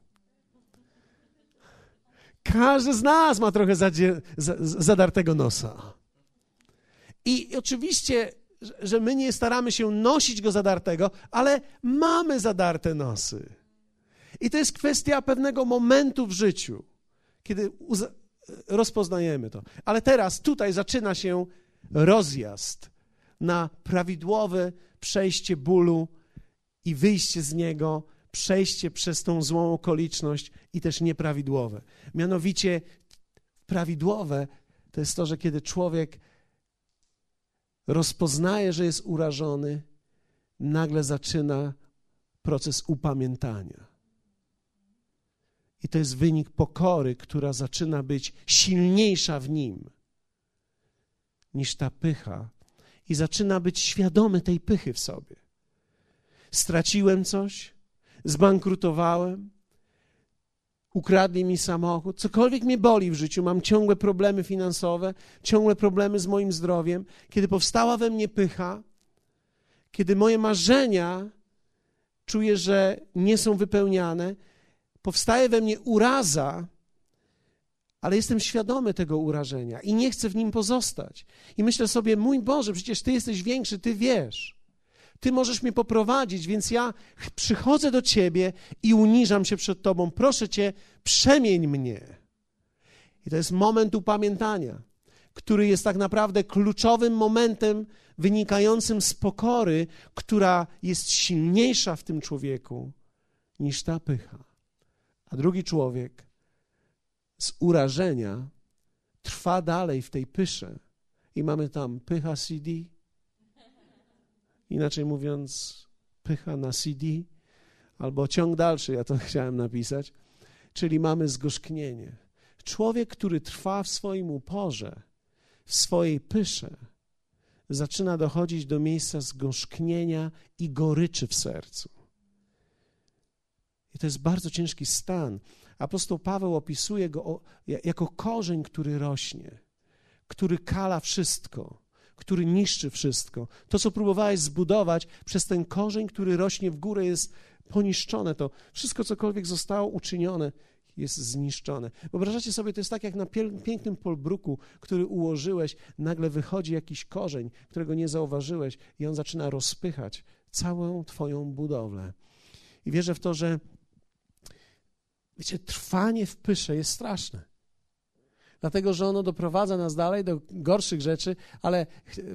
Każdy z nas ma trochę zadzie, zadartego nosa. I oczywiście, że my nie staramy się nosić go zadartego, ale mamy zadarte nosy. I to jest kwestia pewnego momentu w życiu kiedy rozpoznajemy to. Ale teraz tutaj zaczyna się rozjazd na prawidłowe przejście bólu i wyjście z niego, przejście przez tą złą okoliczność i też nieprawidłowe. Mianowicie prawidłowe to jest to, że kiedy człowiek rozpoznaje, że jest urażony, nagle zaczyna proces upamiętania. I to jest wynik pokory, która zaczyna być silniejsza w nim niż ta pycha, i zaczyna być świadomy tej pychy w sobie. Straciłem coś, zbankrutowałem, ukradli mi samochód, cokolwiek mnie boli w życiu, mam ciągłe problemy finansowe, ciągłe problemy z moim zdrowiem. Kiedy powstała we mnie pycha, kiedy moje marzenia czuję, że nie są wypełniane, powstaje we mnie uraza, ale jestem świadomy tego urażenia i nie chcę w nim pozostać. I myślę sobie, mój Boże, przecież Ty jesteś większy, Ty wiesz. Ty możesz mnie poprowadzić, więc ja przychodzę do Ciebie i uniżam się przed Tobą. Proszę Cię, przemień mnie. I to jest moment upamiętania, który jest tak naprawdę kluczowym momentem wynikającym z pokory, która jest silniejsza w tym człowieku niż ta pycha. A drugi człowiek z urażenia trwa dalej w tej pysze i mamy tam pycha CD, inaczej mówiąc, pycha na CD, albo ciąg dalszy, ja to <laughs> chciałem napisać, czyli mamy zgorzknienie. Człowiek, który trwa w swoim uporze, w swojej pysze, zaczyna dochodzić do miejsca zgorzknienia i goryczy w sercu. I to jest bardzo ciężki stan. Apostoł Paweł opisuje go jako korzeń, który rośnie, który kala wszystko, który niszczy wszystko. To, co próbowałeś zbudować, przez ten korzeń, który rośnie w górę, jest poniszczone. To wszystko, cokolwiek zostało uczynione, jest zniszczone. Wyobrażacie sobie, to jest tak jak na pięknym polbruku, który ułożyłeś, nagle wychodzi jakiś korzeń, którego nie zauważyłeś, i on zaczyna rozpychać całą Twoją budowlę. I wierzę w to, że Wiecie, trwanie w pysze jest straszne. Dlatego że ono doprowadza nas dalej do gorszych rzeczy, ale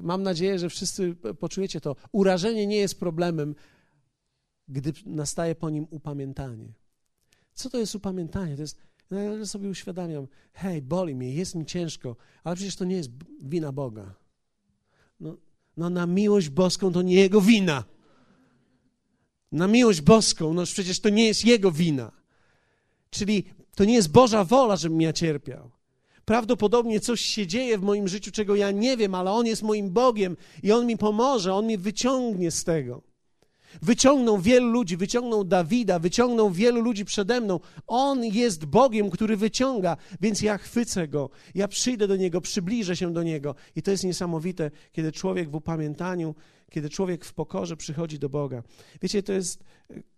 mam nadzieję, że wszyscy poczujecie to. Urażenie nie jest problemem, gdy nastaje po nim upamiętanie. Co to jest upamiętanie? To jest, ja sobie uświadamiam, hej, boli mnie, jest mi ciężko, ale przecież to nie jest wina Boga. No, no na miłość boską to nie Jego wina. Na miłość boską, no przecież to nie jest Jego wina. Czyli to nie jest Boża wola, żebym ja cierpiał. Prawdopodobnie coś się dzieje w moim życiu, czego ja nie wiem, ale On jest moim Bogiem i On mi pomoże, On mnie wyciągnie z tego. Wyciągnął wielu ludzi, wyciągnął Dawida, wyciągnął wielu ludzi przede mną. On jest Bogiem, który wyciąga, więc ja chwycę go, ja przyjdę do niego, przybliżę się do niego. I to jest niesamowite, kiedy człowiek w upamiętaniu, kiedy człowiek w pokorze przychodzi do Boga. Wiecie, to jest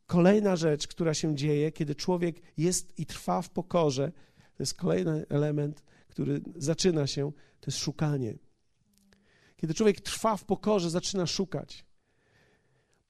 kolejna rzecz, która się dzieje, kiedy człowiek jest i trwa w pokorze. To jest kolejny element, który zaczyna się, to jest szukanie. Kiedy człowiek trwa w pokorze, zaczyna szukać.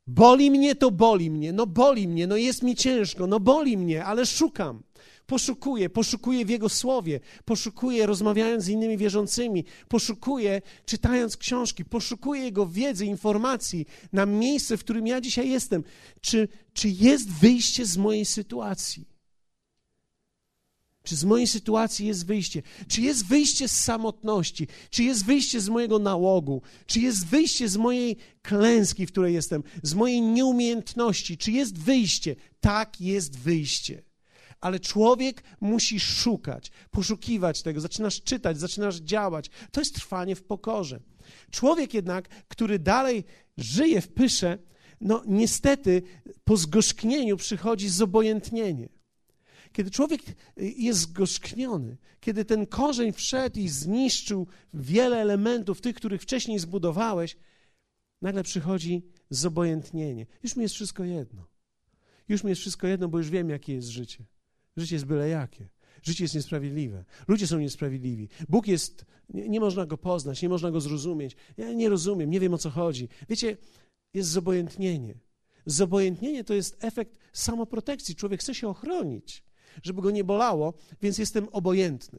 Boli mnie, to boli mnie, no boli mnie, no jest mi ciężko, no boli mnie, ale szukam. Poszukuję, poszukuję w Jego słowie, poszukuję rozmawiając z innymi wierzącymi, poszukuję czytając książki, poszukuję Jego wiedzy, informacji na miejsce, w którym ja dzisiaj jestem. Czy, czy jest wyjście z mojej sytuacji? Czy z mojej sytuacji jest wyjście? Czy jest wyjście z samotności? Czy jest wyjście z mojego nałogu? Czy jest wyjście z mojej klęski, w której jestem? Z mojej nieumiejętności? Czy jest wyjście? Tak, jest wyjście. Ale człowiek musi szukać, poszukiwać tego, zaczynasz czytać, zaczynasz działać. To jest trwanie w pokorze. Człowiek jednak, który dalej żyje w pysze, no niestety po zgorzknieniu przychodzi zobojętnienie. Kiedy człowiek jest zgorzkniony, kiedy ten korzeń wszedł i zniszczył wiele elementów, tych, których wcześniej zbudowałeś, nagle przychodzi zobojętnienie. Już mi jest wszystko jedno. Już mi jest wszystko jedno, bo już wiem, jakie jest życie. Życie jest byle jakie. Życie jest niesprawiedliwe. Ludzie są niesprawiedliwi. Bóg jest, nie, nie, można go poznać, nie można go zrozumieć. Ja nie rozumiem, nie wiem o co chodzi. Wiecie, jest zobojętnienie. Zobojętnienie to jest efekt samoprotekcji. Człowiek chce się ochronić żeby go nie bolało, więc jestem obojętny.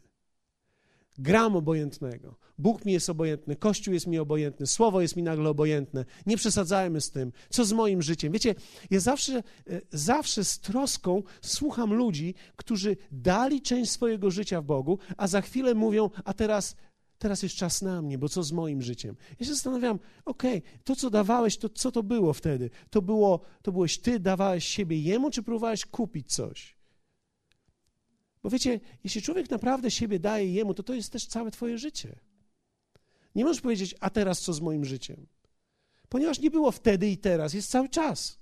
Gram obojętnego. Bóg mi jest obojętny, Kościół jest mi obojętny, Słowo jest mi nagle obojętne. Nie przesadzajmy z tym. Co z moim życiem? Wiecie, ja zawsze, e, zawsze z troską słucham ludzi, którzy dali część swojego życia w Bogu, a za chwilę mówią, a teraz teraz jest czas na mnie, bo co z moim życiem? Ja się zastanawiam, okej, okay, to co dawałeś, to co to było wtedy? To, było, to byłeś ty, dawałeś siebie jemu, czy próbowałeś kupić coś? Bo wiecie, jeśli człowiek naprawdę siebie daje jemu, to to jest też całe twoje życie. Nie możesz powiedzieć, a teraz co z moim życiem? Ponieważ nie było wtedy i teraz, jest cały czas.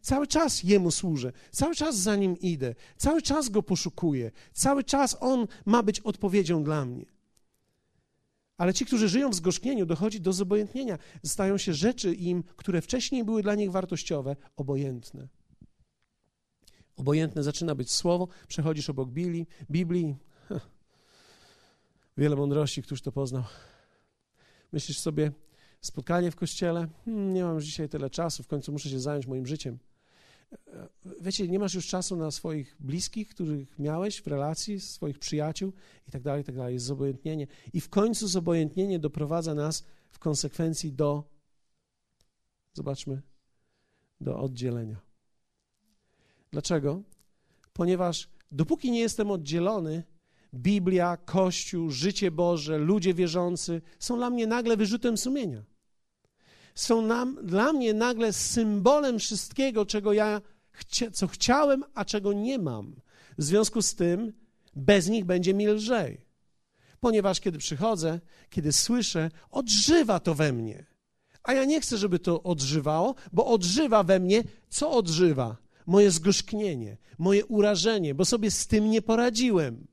Cały czas Jemu służę, cały czas za Nim idę, cały czas Go poszukuję, cały czas On ma być odpowiedzią dla mnie. Ale ci, którzy żyją w zgorzknieniu, dochodzi do zobojętnienia. Stają się rzeczy im, które wcześniej były dla nich wartościowe, obojętne. Obojętne zaczyna być słowo, przechodzisz obok Biblii, Biblii. <laughs> Wiele mądrości, któż to poznał. Myślisz sobie, spotkanie w kościele, hmm, nie mam już dzisiaj tyle czasu, w końcu muszę się zająć moim życiem. Wiecie, nie masz już czasu na swoich bliskich, których miałeś w relacji, swoich przyjaciół i tak dalej, i tak dalej. Jest zobojętnienie. I w końcu zobojętnienie doprowadza nas w konsekwencji do, zobaczmy, do oddzielenia. Dlaczego? Ponieważ dopóki nie jestem oddzielony, Biblia, Kościół, życie Boże, ludzie wierzący są dla mnie nagle wyrzutem sumienia. Są nam, dla mnie nagle symbolem wszystkiego, czego ja chcia, co chciałem, a czego nie mam. W związku z tym bez nich będzie mi lżej. Ponieważ kiedy przychodzę, kiedy słyszę, odżywa to we mnie. A ja nie chcę, żeby to odżywało, bo odżywa we mnie, co odżywa? Moje zgorzknienie, moje urażenie, bo sobie z tym nie poradziłem.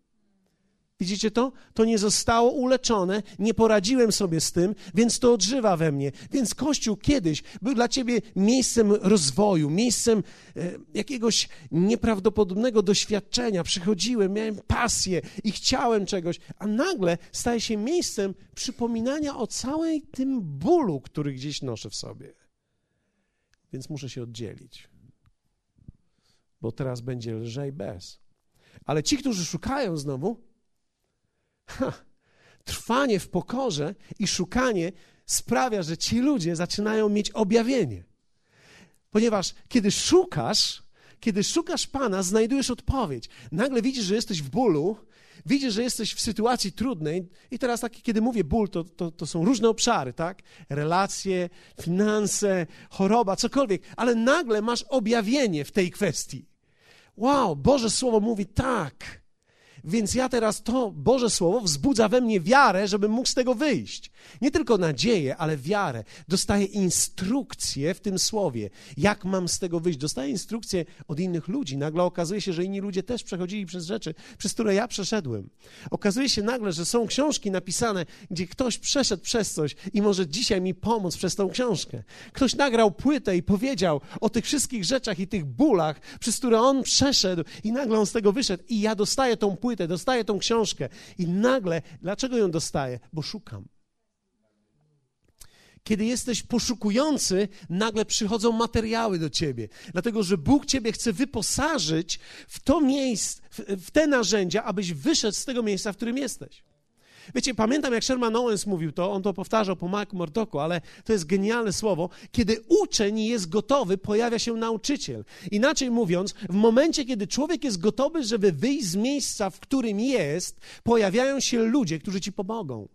Widzicie to? To nie zostało uleczone, nie poradziłem sobie z tym, więc to odżywa we mnie. Więc Kościół kiedyś był dla ciebie miejscem rozwoju, miejscem e, jakiegoś nieprawdopodobnego doświadczenia. Przychodziłem, miałem pasję i chciałem czegoś, a nagle staje się miejscem przypominania o całej tym bólu, który gdzieś noszę w sobie. Więc muszę się oddzielić bo teraz będzie lżej bez. Ale ci, którzy szukają znowu, Ha, trwanie w pokorze i szukanie sprawia, że ci ludzie zaczynają mieć objawienie. Ponieważ kiedy szukasz, kiedy szukasz Pana, znajdujesz odpowiedź. Nagle widzisz, że jesteś w bólu, widzisz, że jesteś w sytuacji trudnej. I teraz, tak, kiedy mówię ból, to, to, to są różne obszary, tak? Relacje, finanse, choroba, cokolwiek, ale nagle masz objawienie w tej kwestii. Wow, Boże Słowo mówi tak. Więc ja teraz to Boże Słowo wzbudza we mnie wiarę, żebym mógł z tego wyjść. Nie tylko nadzieję, ale wiarę. Dostaję instrukcje w tym słowie, jak mam z tego wyjść. Dostaję instrukcje od innych ludzi. Nagle okazuje się, że inni ludzie też przechodzili przez rzeczy, przez które ja przeszedłem. Okazuje się nagle, że są książki napisane, gdzie ktoś przeszedł przez coś i może dzisiaj mi pomóc przez tą książkę. Ktoś nagrał płytę i powiedział o tych wszystkich rzeczach i tych bólach, przez które on przeszedł i nagle on z tego wyszedł i ja dostaję tą płytę płytę, dostaję tą książkę i nagle, dlaczego ją dostaję? Bo szukam. Kiedy jesteś poszukujący, nagle przychodzą materiały do ciebie, dlatego że Bóg ciebie chce wyposażyć w to miejsce, w te narzędzia, abyś wyszedł z tego miejsca, w którym jesteś. Wiecie, pamiętam jak Sherman Owens mówił to, on to powtarzał po Marku Mordoku, ale to jest genialne słowo. Kiedy uczeń jest gotowy, pojawia się nauczyciel. Inaczej mówiąc, w momencie, kiedy człowiek jest gotowy, żeby wyjść z miejsca, w którym jest, pojawiają się ludzie, którzy ci pomogą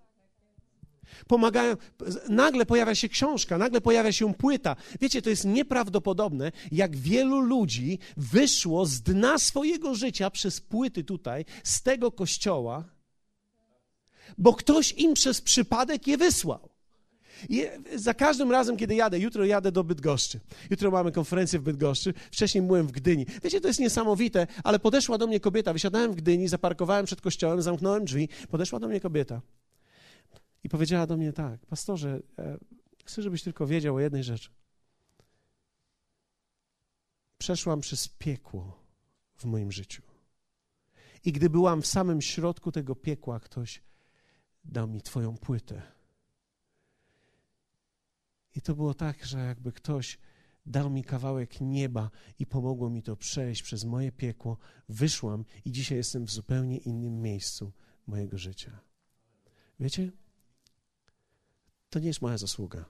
pomagają. Nagle pojawia się książka, nagle pojawia się płyta. Wiecie, to jest nieprawdopodobne, jak wielu ludzi wyszło z dna swojego życia przez płyty tutaj, z tego kościoła bo ktoś im przez przypadek je wysłał. I za każdym razem, kiedy jadę, jutro jadę do Bydgoszczy. Jutro mamy konferencję w Bydgoszczy. Wcześniej byłem w Gdyni. Wiecie, to jest niesamowite, ale podeszła do mnie kobieta. Wysiadałem w Gdyni, zaparkowałem przed kościołem, zamknąłem drzwi. Podeszła do mnie kobieta i powiedziała do mnie tak: Pastorze, e, chcę, żebyś tylko wiedział o jednej rzeczy. Przeszłam przez piekło w moim życiu. I gdy byłam w samym środku tego piekła, ktoś dał mi Twoją płytę. I to było tak, że jakby ktoś dał mi kawałek nieba i pomogło mi to przejść przez moje piekło. Wyszłam i dzisiaj jestem w zupełnie innym miejscu mojego życia. Wiecie? To nie jest moja zasługa.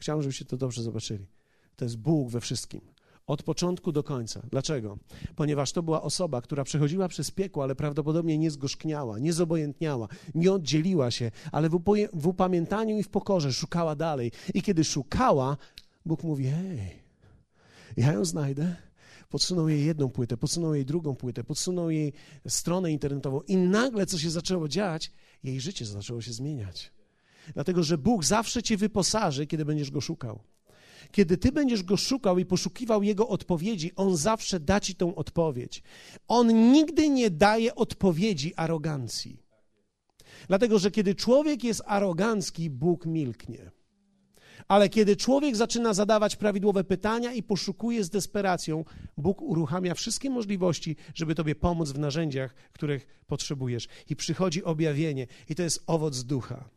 Chciałem, żebyście to dobrze zobaczyli. To jest Bóg we wszystkim. Od początku do końca. Dlaczego? Ponieważ to była osoba, która przechodziła przez piekło, ale prawdopodobnie nie zgorzkniała, nie zobojętniała, nie oddzieliła się, ale w, w upamiętaniu i w pokorze szukała dalej. I kiedy szukała, Bóg mówi: Hej, ja ją znajdę. Podsunął jej jedną płytę, podsunął jej drugą płytę, podsunął jej stronę internetową, i nagle, co się zaczęło dziać, jej życie zaczęło się zmieniać. Dlatego, że Bóg zawsze cię wyposaży, kiedy będziesz go szukał. Kiedy ty będziesz go szukał i poszukiwał jego odpowiedzi, on zawsze da ci tą odpowiedź. On nigdy nie daje odpowiedzi arogancji. Dlatego, że kiedy człowiek jest arogancki, Bóg milknie. Ale kiedy człowiek zaczyna zadawać prawidłowe pytania i poszukuje z desperacją, Bóg uruchamia wszystkie możliwości, żeby Tobie pomóc w narzędziach, których potrzebujesz. I przychodzi objawienie, i to jest owoc ducha.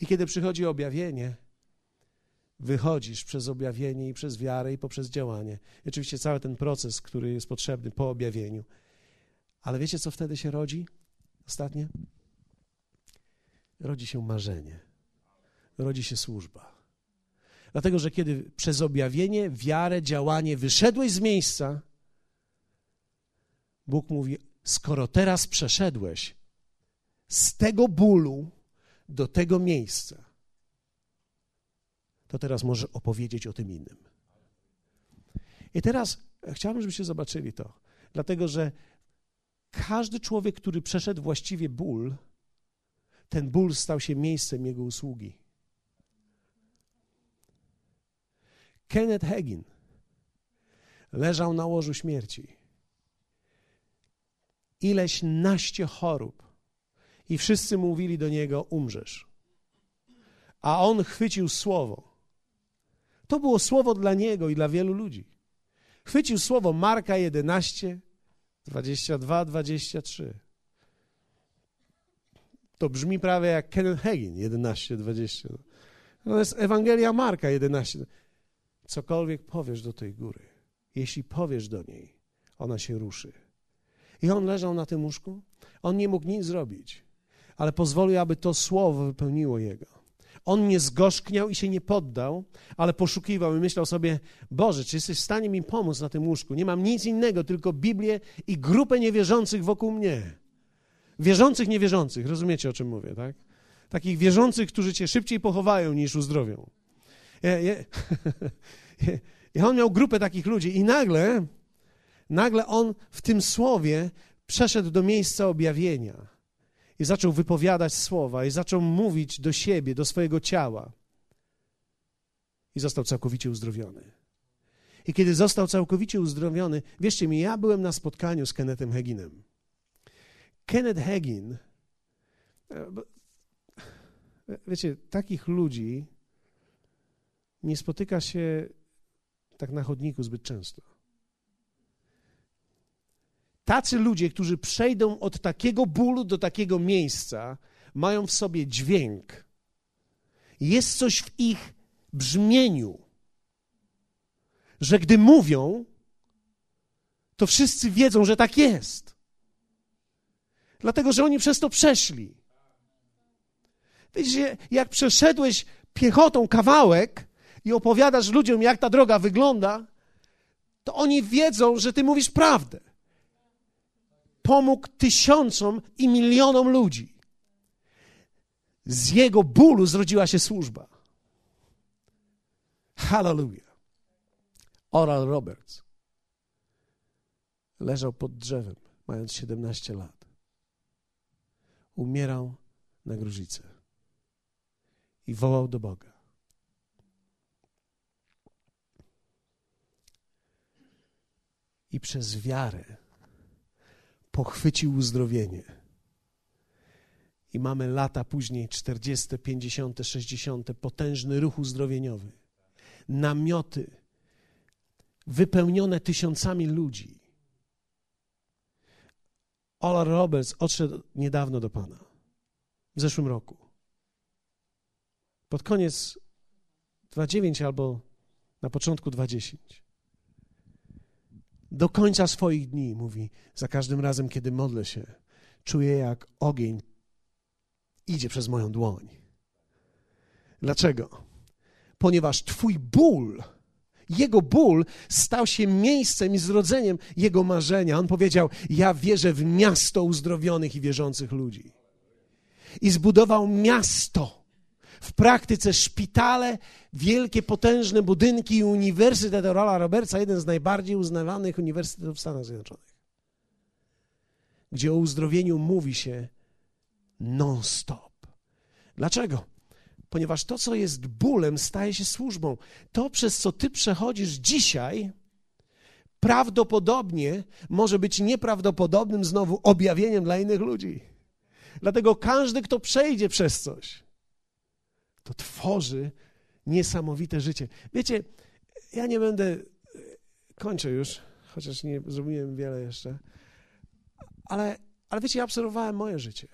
I kiedy przychodzi objawienie, wychodzisz przez objawienie i przez wiarę i poprzez działanie. I oczywiście cały ten proces, który jest potrzebny po objawieniu. Ale wiecie, co wtedy się rodzi? Ostatnie? Rodzi się marzenie. Rodzi się służba. Dlatego, że kiedy przez objawienie, wiarę, działanie wyszedłeś z miejsca, Bóg mówi: Skoro teraz przeszedłeś z tego bólu do tego miejsca, to teraz może opowiedzieć o tym innym. I teraz chciałbym, żebyście zobaczyli to, dlatego że każdy człowiek, który przeszedł właściwie ból, ten ból stał się miejscem jego usługi. Kenneth Hagin leżał na łożu śmierci. Ileś naście chorób i wszyscy mówili do niego: Umrzesz. A on chwycił słowo to było słowo dla niego i dla wielu ludzi. Chwycił słowo Marka 11, 22, 23. To brzmi prawie jak Kenneth Hagin 11, 20. To jest Ewangelia Marka 11. Cokolwiek powiesz do tej góry, jeśli powiesz do niej, ona się ruszy. I on leżał na tym łóżku. On nie mógł nic zrobić, ale pozwolił, aby to słowo wypełniło jego. On nie zgorzkniał i się nie poddał, ale poszukiwał i myślał sobie: Boże, czy jesteś w stanie mi pomóc na tym łóżku? Nie mam nic innego, tylko Biblię i grupę niewierzących wokół mnie. Wierzących, niewierzących, rozumiecie o czym mówię, tak? Takich wierzących, którzy cię szybciej pochowają niż uzdrowią. Ja, ja, <laughs> I on miał grupę takich ludzi i nagle, nagle on w tym słowie przeszedł do miejsca objawienia i zaczął wypowiadać słowa i zaczął mówić do siebie, do swojego ciała. I został całkowicie uzdrowiony. I kiedy został całkowicie uzdrowiony, wierzcie mi, ja byłem na spotkaniu z Kennethem Haginem. Kenneth Hagin, e, wiecie, takich ludzi nie spotyka się tak na chodniku zbyt często. Tacy ludzie, którzy przejdą od takiego bólu do takiego miejsca, mają w sobie dźwięk. Jest coś w ich brzmieniu, że gdy mówią, to wszyscy wiedzą, że tak jest. Dlatego, że oni przez to przeszli. Wiecie, jak przeszedłeś piechotą kawałek, i opowiadasz ludziom, jak ta droga wygląda, to oni wiedzą, że ty mówisz prawdę. Pomógł tysiącom i milionom ludzi. Z jego bólu zrodziła się służba. Hallelujah. Oral Roberts leżał pod drzewem, mając 17 lat. Umierał na gruźlicę i wołał do Boga. i przez wiarę pochwycił uzdrowienie. I mamy lata później, 40, 50, 60, potężny ruch uzdrowieniowy. Namioty wypełnione tysiącami ludzi. Ola Roberts odszedł niedawno do Pana, w zeszłym roku. Pod koniec 2.9 albo na początku 2.10 do końca swoich dni, mówi, za każdym razem, kiedy modlę się, czuję jak ogień idzie przez moją dłoń. Dlaczego? Ponieważ Twój ból, Jego ból stał się miejscem i zrodzeniem Jego marzenia. On powiedział: Ja wierzę w miasto uzdrowionych i wierzących ludzi. I zbudował miasto w praktyce szpitale, wielkie, potężne budynki i Uniwersytet Rola Robertsa, jeden z najbardziej uznawanych uniwersytetów w Stanach Zjednoczonych, gdzie o uzdrowieniu mówi się non-stop. Dlaczego? Ponieważ to, co jest bólem, staje się służbą. To, przez co ty przechodzisz dzisiaj, prawdopodobnie może być nieprawdopodobnym znowu objawieniem dla innych ludzi. Dlatego każdy, kto przejdzie przez coś, to tworzy niesamowite życie. Wiecie, ja nie będę, kończę już, chociaż nie zrobiłem wiele jeszcze, ale, ale wiecie, ja obserwowałem moje życie.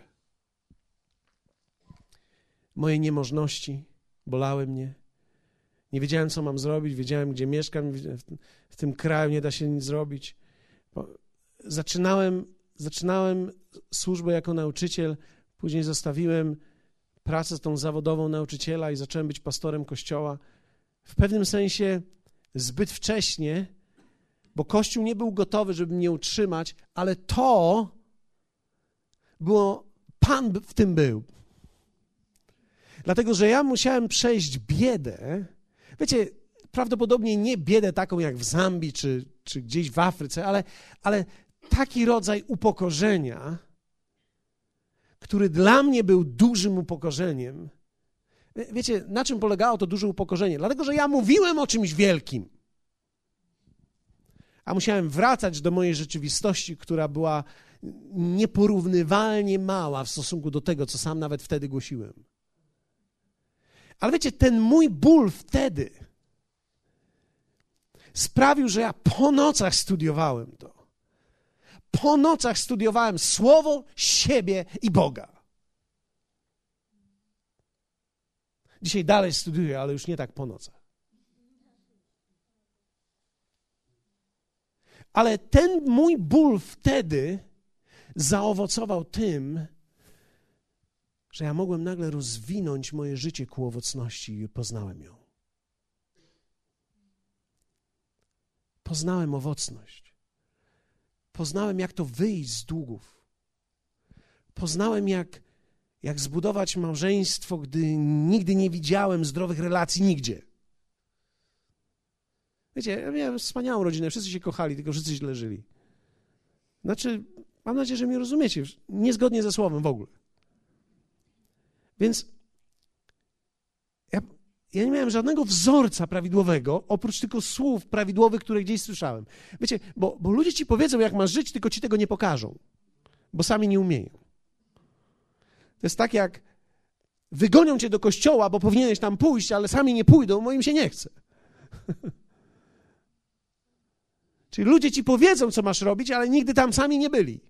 Moje niemożności bolały mnie. Nie wiedziałem, co mam zrobić, wiedziałem, gdzie mieszkam, w tym kraju nie da się nic zrobić. Zaczynałem, zaczynałem służbę jako nauczyciel, później zostawiłem pracę tą zawodową nauczyciela i zacząłem być pastorem kościoła. W pewnym sensie zbyt wcześnie, bo kościół nie był gotowy, żeby mnie utrzymać, ale to było, Pan w tym był. Dlatego, że ja musiałem przejść biedę. Wiecie, prawdopodobnie nie biedę taką jak w Zambii czy, czy gdzieś w Afryce, ale, ale taki rodzaj upokorzenia, który dla mnie był dużym upokorzeniem. Wiecie, na czym polegało to duże upokorzenie? Dlatego, że ja mówiłem o czymś wielkim. A musiałem wracać do mojej rzeczywistości, która była nieporównywalnie mała w stosunku do tego, co sam nawet wtedy głosiłem. Ale wiecie, ten mój ból wtedy sprawił, że ja po nocach studiowałem to po nocach studiowałem Słowo, siebie i Boga. Dzisiaj dalej studiuję, ale już nie tak po nocach. Ale ten mój ból wtedy zaowocował tym, że ja mogłem nagle rozwinąć moje życie ku owocności i poznałem ją. Poznałem owocność. Poznałem, jak to wyjść z długów. Poznałem, jak, jak zbudować małżeństwo, gdy nigdy nie widziałem zdrowych relacji nigdzie. Wiecie, ja miałem wspaniałą rodzinę, wszyscy się kochali, tylko wszyscy źle żyli. Znaczy, mam nadzieję, że mnie rozumiecie, niezgodnie ze słowem w ogóle. Więc ja nie miałem żadnego wzorca prawidłowego, oprócz tylko słów prawidłowych, które gdzieś słyszałem. Wiecie, bo, bo ludzie ci powiedzą, jak masz żyć, tylko ci tego nie pokażą, bo sami nie umieją. To jest tak, jak wygonią cię do kościoła, bo powinieneś tam pójść, ale sami nie pójdą, bo im się nie chce. <laughs> Czyli ludzie ci powiedzą, co masz robić, ale nigdy tam sami nie byli.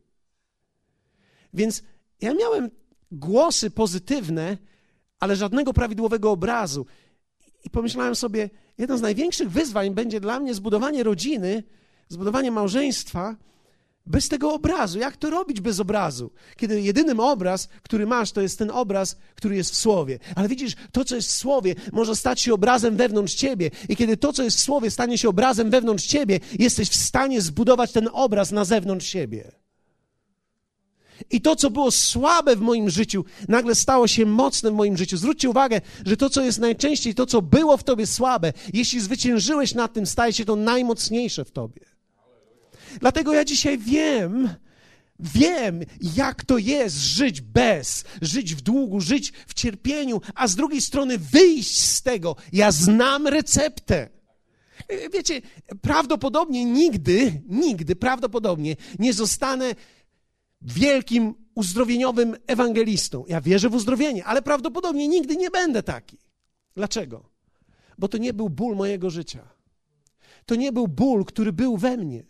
Więc ja miałem głosy pozytywne, ale żadnego prawidłowego obrazu. I pomyślałem sobie, jedno z największych wyzwań będzie dla mnie zbudowanie rodziny, zbudowanie małżeństwa bez tego obrazu. Jak to robić bez obrazu? Kiedy jedynym obraz, który masz, to jest ten obraz, który jest w Słowie. Ale widzisz, to, co jest w Słowie, może stać się obrazem wewnątrz ciebie. I kiedy to, co jest w Słowie, stanie się obrazem wewnątrz ciebie, jesteś w stanie zbudować ten obraz na zewnątrz siebie. I to, co było słabe w moim życiu, nagle stało się mocne w moim życiu. Zwróćcie uwagę, że to, co jest najczęściej, to, co było w tobie słabe, jeśli zwyciężyłeś nad tym, staje się to najmocniejsze w tobie. Dlatego ja dzisiaj wiem, Wiem, jak to jest żyć bez, żyć w długu, żyć w cierpieniu, a z drugiej strony wyjść z tego. Ja znam receptę. Wiecie, prawdopodobnie nigdy, nigdy, prawdopodobnie nie zostanę wielkim uzdrowieniowym ewangelistą. Ja wierzę w uzdrowienie, ale prawdopodobnie nigdy nie będę taki. Dlaczego? Bo to nie był ból mojego życia. To nie był ból, który był we mnie.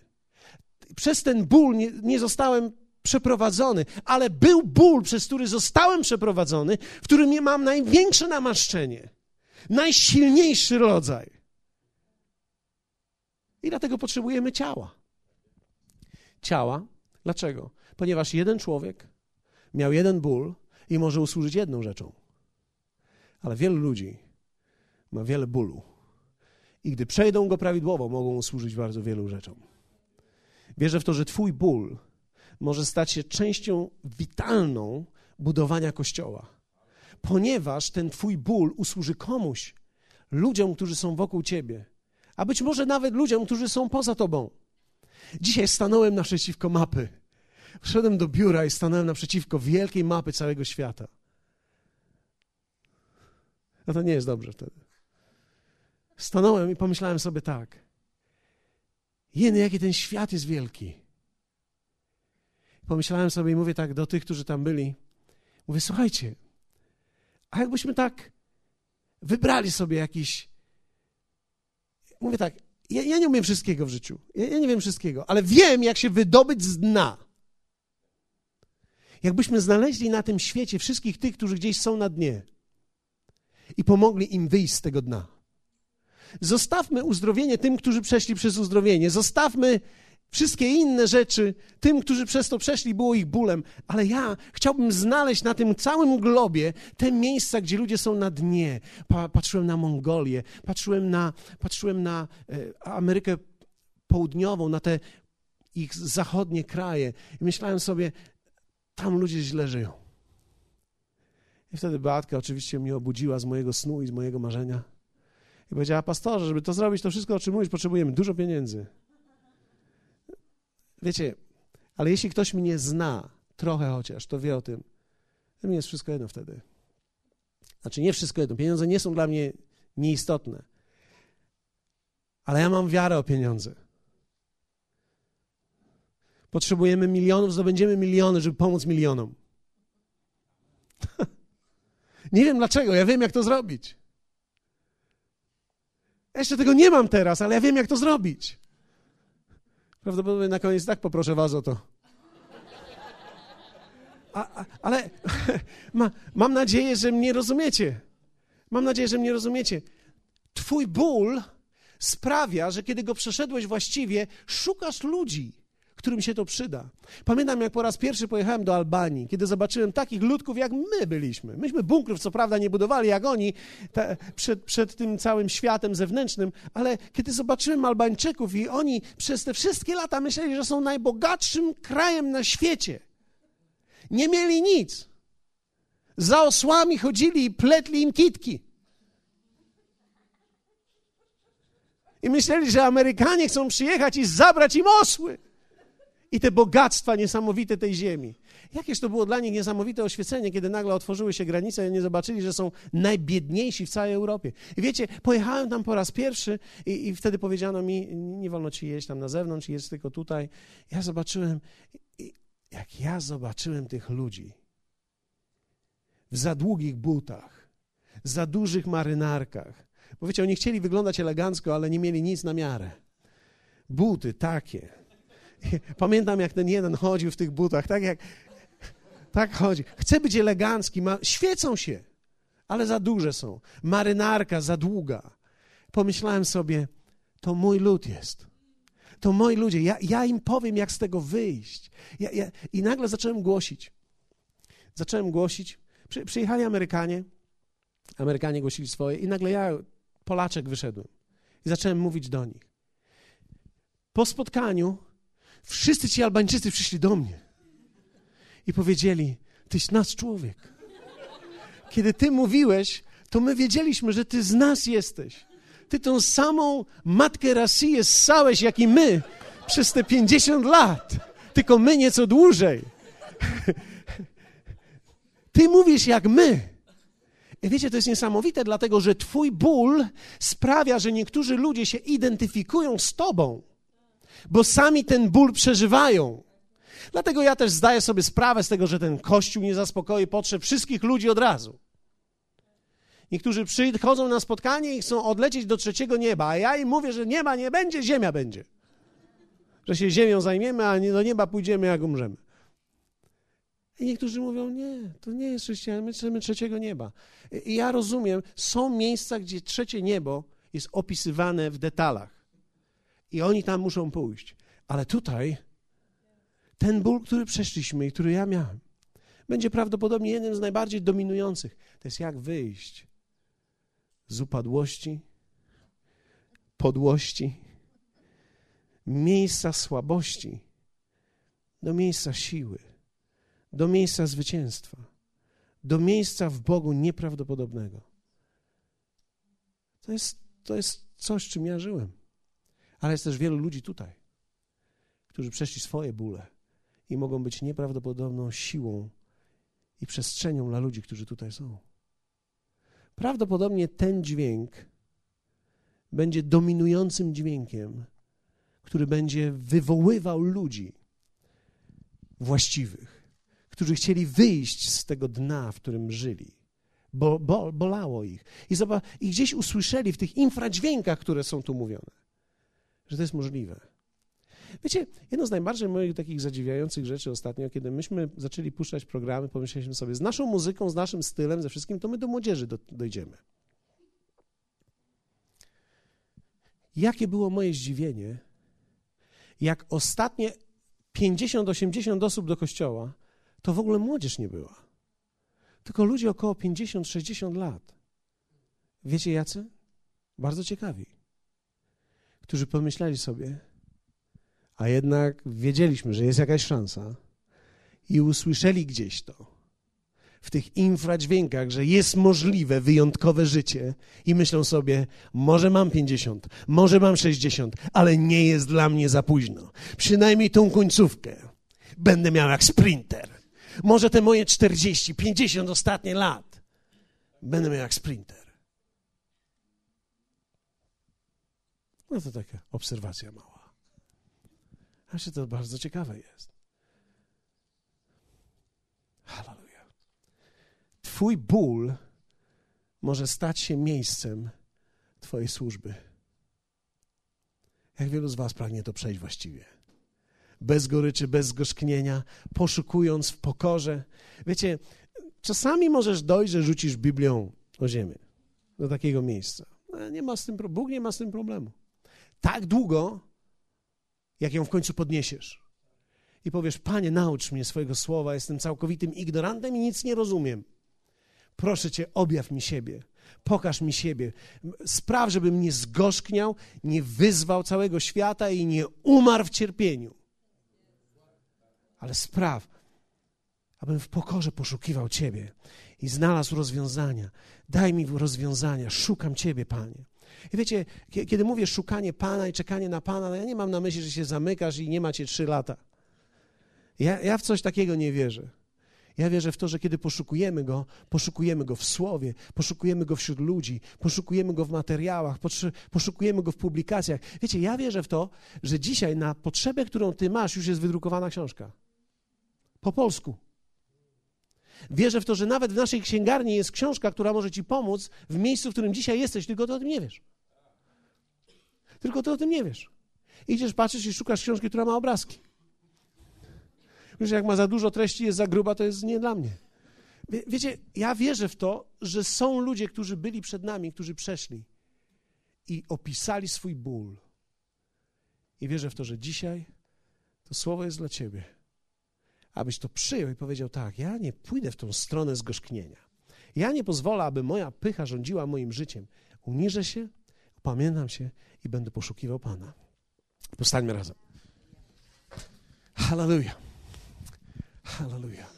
Przez ten ból nie, nie zostałem przeprowadzony, ale był ból, przez który zostałem przeprowadzony, w którym mam największe namaszczenie, najsilniejszy rodzaj. I dlatego potrzebujemy ciała. Ciała. Dlaczego? Ponieważ jeden człowiek miał jeden ból i może usłużyć jedną rzeczą. Ale wielu ludzi ma wiele bólu. I gdy przejdą go prawidłowo, mogą usłużyć bardzo wielu rzeczom. Wierzę w to, że Twój ból może stać się częścią witalną budowania kościoła, ponieważ ten Twój ból usłuży komuś, ludziom, którzy są wokół Ciebie, a być może nawet ludziom, którzy są poza Tobą. Dzisiaj stanąłem naprzeciwko mapy Wszedłem do biura i stanąłem naprzeciwko wielkiej mapy całego świata. No to nie jest dobrze wtedy. Stanąłem i pomyślałem sobie tak. Jeny, jaki ten świat jest wielki. Pomyślałem sobie i mówię tak do tych, którzy tam byli. Mówię, słuchajcie, a jakbyśmy tak wybrali sobie jakiś. Mówię tak, ja, ja nie umiem wszystkiego w życiu. Ja, ja nie wiem wszystkiego, ale wiem, jak się wydobyć z dna. Jakbyśmy znaleźli na tym świecie wszystkich tych, którzy gdzieś są na dnie i pomogli im wyjść z tego dna. Zostawmy uzdrowienie tym, którzy przeszli przez uzdrowienie. Zostawmy wszystkie inne rzeczy tym, którzy przez to przeszli, było ich bólem. Ale ja chciałbym znaleźć na tym całym globie te miejsca, gdzie ludzie są na dnie. Patrzyłem na Mongolię, patrzyłem na, patrzyłem na e, Amerykę Południową, na te ich zachodnie kraje. I myślałem sobie, tam ludzie źle żyją. I wtedy Beatka oczywiście mnie obudziła z mojego snu i z mojego marzenia. I powiedziała, pastorze, żeby to zrobić, to wszystko, o czym mówisz, potrzebujemy dużo pieniędzy. Wiecie, ale jeśli ktoś mnie zna, trochę chociaż, to wie o tym, to mi jest wszystko jedno wtedy. Znaczy, nie wszystko jedno. Pieniądze nie są dla mnie nieistotne. Ale ja mam wiarę o pieniądze. Potrzebujemy milionów, zdobędziemy miliony, żeby pomóc milionom. <laughs> nie wiem dlaczego, ja wiem, jak to zrobić. Jeszcze tego nie mam teraz, ale ja wiem, jak to zrobić. Prawdopodobnie na koniec tak poproszę was o to. A, a, ale <laughs> ma, mam nadzieję, że mnie rozumiecie. Mam nadzieję, że mnie rozumiecie. Twój ból sprawia, że kiedy go przeszedłeś właściwie, szukasz ludzi którym się to przyda. Pamiętam, jak po raz pierwszy pojechałem do Albanii, kiedy zobaczyłem takich ludków, jak my byliśmy. Myśmy bunkrów, co prawda, nie budowali jak oni te, przed, przed tym całym światem zewnętrznym, ale kiedy zobaczyłem Albańczyków i oni przez te wszystkie lata myśleli, że są najbogatszym krajem na świecie. Nie mieli nic. Za osłami chodzili i pletli im kitki. I myśleli, że Amerykanie chcą przyjechać i zabrać im osły. I te bogactwa niesamowite tej ziemi. Jakież to było dla nich niesamowite oświecenie, kiedy nagle otworzyły się granice i nie zobaczyli, że są najbiedniejsi w całej Europie. I wiecie, pojechałem tam po raz pierwszy i, i wtedy powiedziano mi, nie wolno ci jeść tam na zewnątrz, jest tylko tutaj. Ja zobaczyłem, jak ja zobaczyłem tych ludzi w za długich butach, za dużych marynarkach, bo wiecie, oni chcieli wyglądać elegancko, ale nie mieli nic na miarę. Buty takie. <laughs> Pamiętam, jak ten jeden chodził w tych butach, tak jak tak chodzi. Chce być elegancki, ma, świecą się, ale za duże są. Marynarka za długa. Pomyślałem sobie, to mój lud jest. To moi ludzie. Ja, ja im powiem, jak z tego wyjść. Ja, ja, I nagle zacząłem głosić. Zacząłem głosić. Przy, przyjechali Amerykanie. Amerykanie głosili swoje i nagle ja Polaczek wyszedłem i zacząłem mówić do nich. Po spotkaniu wszyscy ci Albańczycy przyszli do mnie i powiedzieli: Tyś nasz człowiek. Kiedy ty mówiłeś, to my wiedzieliśmy, że ty z nas jesteś. Ty tą samą matkę Rasiję ssałeś, jak i my, przez te 50 lat. Tylko my nieco dłużej. Ty mówisz jak my. I wiecie, to jest niesamowite, dlatego że Twój ból sprawia, że niektórzy ludzie się identyfikują z Tobą, bo sami ten ból przeżywają. Dlatego ja też zdaję sobie sprawę z tego, że ten Kościół nie zaspokoi potrzeb wszystkich ludzi od razu. Niektórzy przychodzą na spotkanie i chcą odlecieć do trzeciego nieba, a ja im mówię, że nieba nie będzie, ziemia będzie. Że się ziemią zajmiemy, a nie do nieba pójdziemy, jak umrzemy. I niektórzy mówią, nie, to nie jest chrześcijanin, my chcemy trzeciego nieba. I ja rozumiem, są miejsca, gdzie trzecie niebo jest opisywane w detalach. I oni tam muszą pójść. Ale tutaj ten ból, który przeszliśmy i który ja miałem, będzie prawdopodobnie jednym z najbardziej dominujących. To jest jak wyjść z upadłości, podłości, miejsca słabości do miejsca siły do miejsca zwycięstwa, do miejsca w Bogu nieprawdopodobnego. To jest, to jest coś, czym ja żyłem. Ale jest też wielu ludzi tutaj, którzy przeszli swoje bóle i mogą być nieprawdopodobną siłą i przestrzenią dla ludzi, którzy tutaj są. Prawdopodobnie ten dźwięk będzie dominującym dźwiękiem, który będzie wywoływał ludzi właściwych którzy chcieli wyjść z tego dna, w którym żyli. Bo, bo, bolało ich. I, zobacz, I gdzieś usłyszeli w tych infradźwiękach, które są tu mówione, że to jest możliwe. Wiecie, jedno z najbardziej moich takich zadziwiających rzeczy ostatnio, kiedy myśmy zaczęli puszczać programy, pomyśleliśmy sobie, z naszą muzyką, z naszym stylem, ze wszystkim, to my do młodzieży do, dojdziemy. Jakie było moje zdziwienie, jak ostatnie 50-80 osób do kościoła to w ogóle młodzież nie była. Tylko ludzie około 50-60 lat. Wiecie jacy? Bardzo ciekawi. Którzy pomyśleli sobie, a jednak wiedzieliśmy, że jest jakaś szansa i usłyszeli gdzieś to w tych infradźwiękach, że jest możliwe wyjątkowe życie i myślą sobie, może mam 50, może mam 60, ale nie jest dla mnie za późno. Przynajmniej tą końcówkę będę miał jak sprinter. Może te moje 40, 50 ostatnie lat będę miał jak sprinter. No to taka obserwacja mała. Znaczy to bardzo ciekawe jest. Hallelujah. Twój ból może stać się miejscem Twojej służby. Jak wielu z Was pragnie to przejść właściwie? bez goryczy, bez zgorzknienia, poszukując w pokorze. Wiecie, czasami możesz dojść, że rzucisz Biblią o ziemię, do takiego miejsca. No, nie ma z tym, Bóg nie ma z tym problemu. Tak długo, jak ją w końcu podniesiesz. i powiesz: Panie, naucz mnie swojego słowa, jestem całkowitym ignorantem i nic nie rozumiem. Proszę Cię, objaw mi siebie, pokaż mi siebie. Spraw, żebym nie zgorzkniał, nie wyzwał całego świata i nie umarł w cierpieniu. Ale spraw, abym w pokorze poszukiwał Ciebie i znalazł rozwiązania. Daj mi rozwiązania, szukam Ciebie, Panie. I wiecie, kiedy mówię szukanie Pana i czekanie na Pana, no ja nie mam na myśli, że się zamykasz i nie macie trzy lata. Ja, ja w coś takiego nie wierzę. Ja wierzę w to, że kiedy poszukujemy Go, poszukujemy Go w Słowie, poszukujemy Go wśród ludzi, poszukujemy Go w materiałach, poszukujemy Go w publikacjach. Wiecie, ja wierzę w to, że dzisiaj na potrzebę, którą Ty masz, już jest wydrukowana książka. Po polsku. Wierzę w to, że nawet w naszej księgarni jest książka, która może Ci pomóc w miejscu, w którym dzisiaj jesteś, tylko Ty o tym nie wiesz. Tylko Ty o tym nie wiesz. Idziesz, patrzysz i szukasz książki, która ma obrazki. Wiesz, jak ma za dużo treści, jest za gruba, to jest nie dla mnie. Wie, wiecie, ja wierzę w to, że są ludzie, którzy byli przed nami, którzy przeszli i opisali swój ból. I wierzę w to, że dzisiaj to słowo jest dla Ciebie abyś to przyjął i powiedział tak, ja nie pójdę w tą stronę zgorzknienia. Ja nie pozwolę, aby moja pycha rządziła moim życiem. Uniżę się, upamiętam się i będę poszukiwał Pana. Powstańmy razem. Hallelujah. Hallelujah.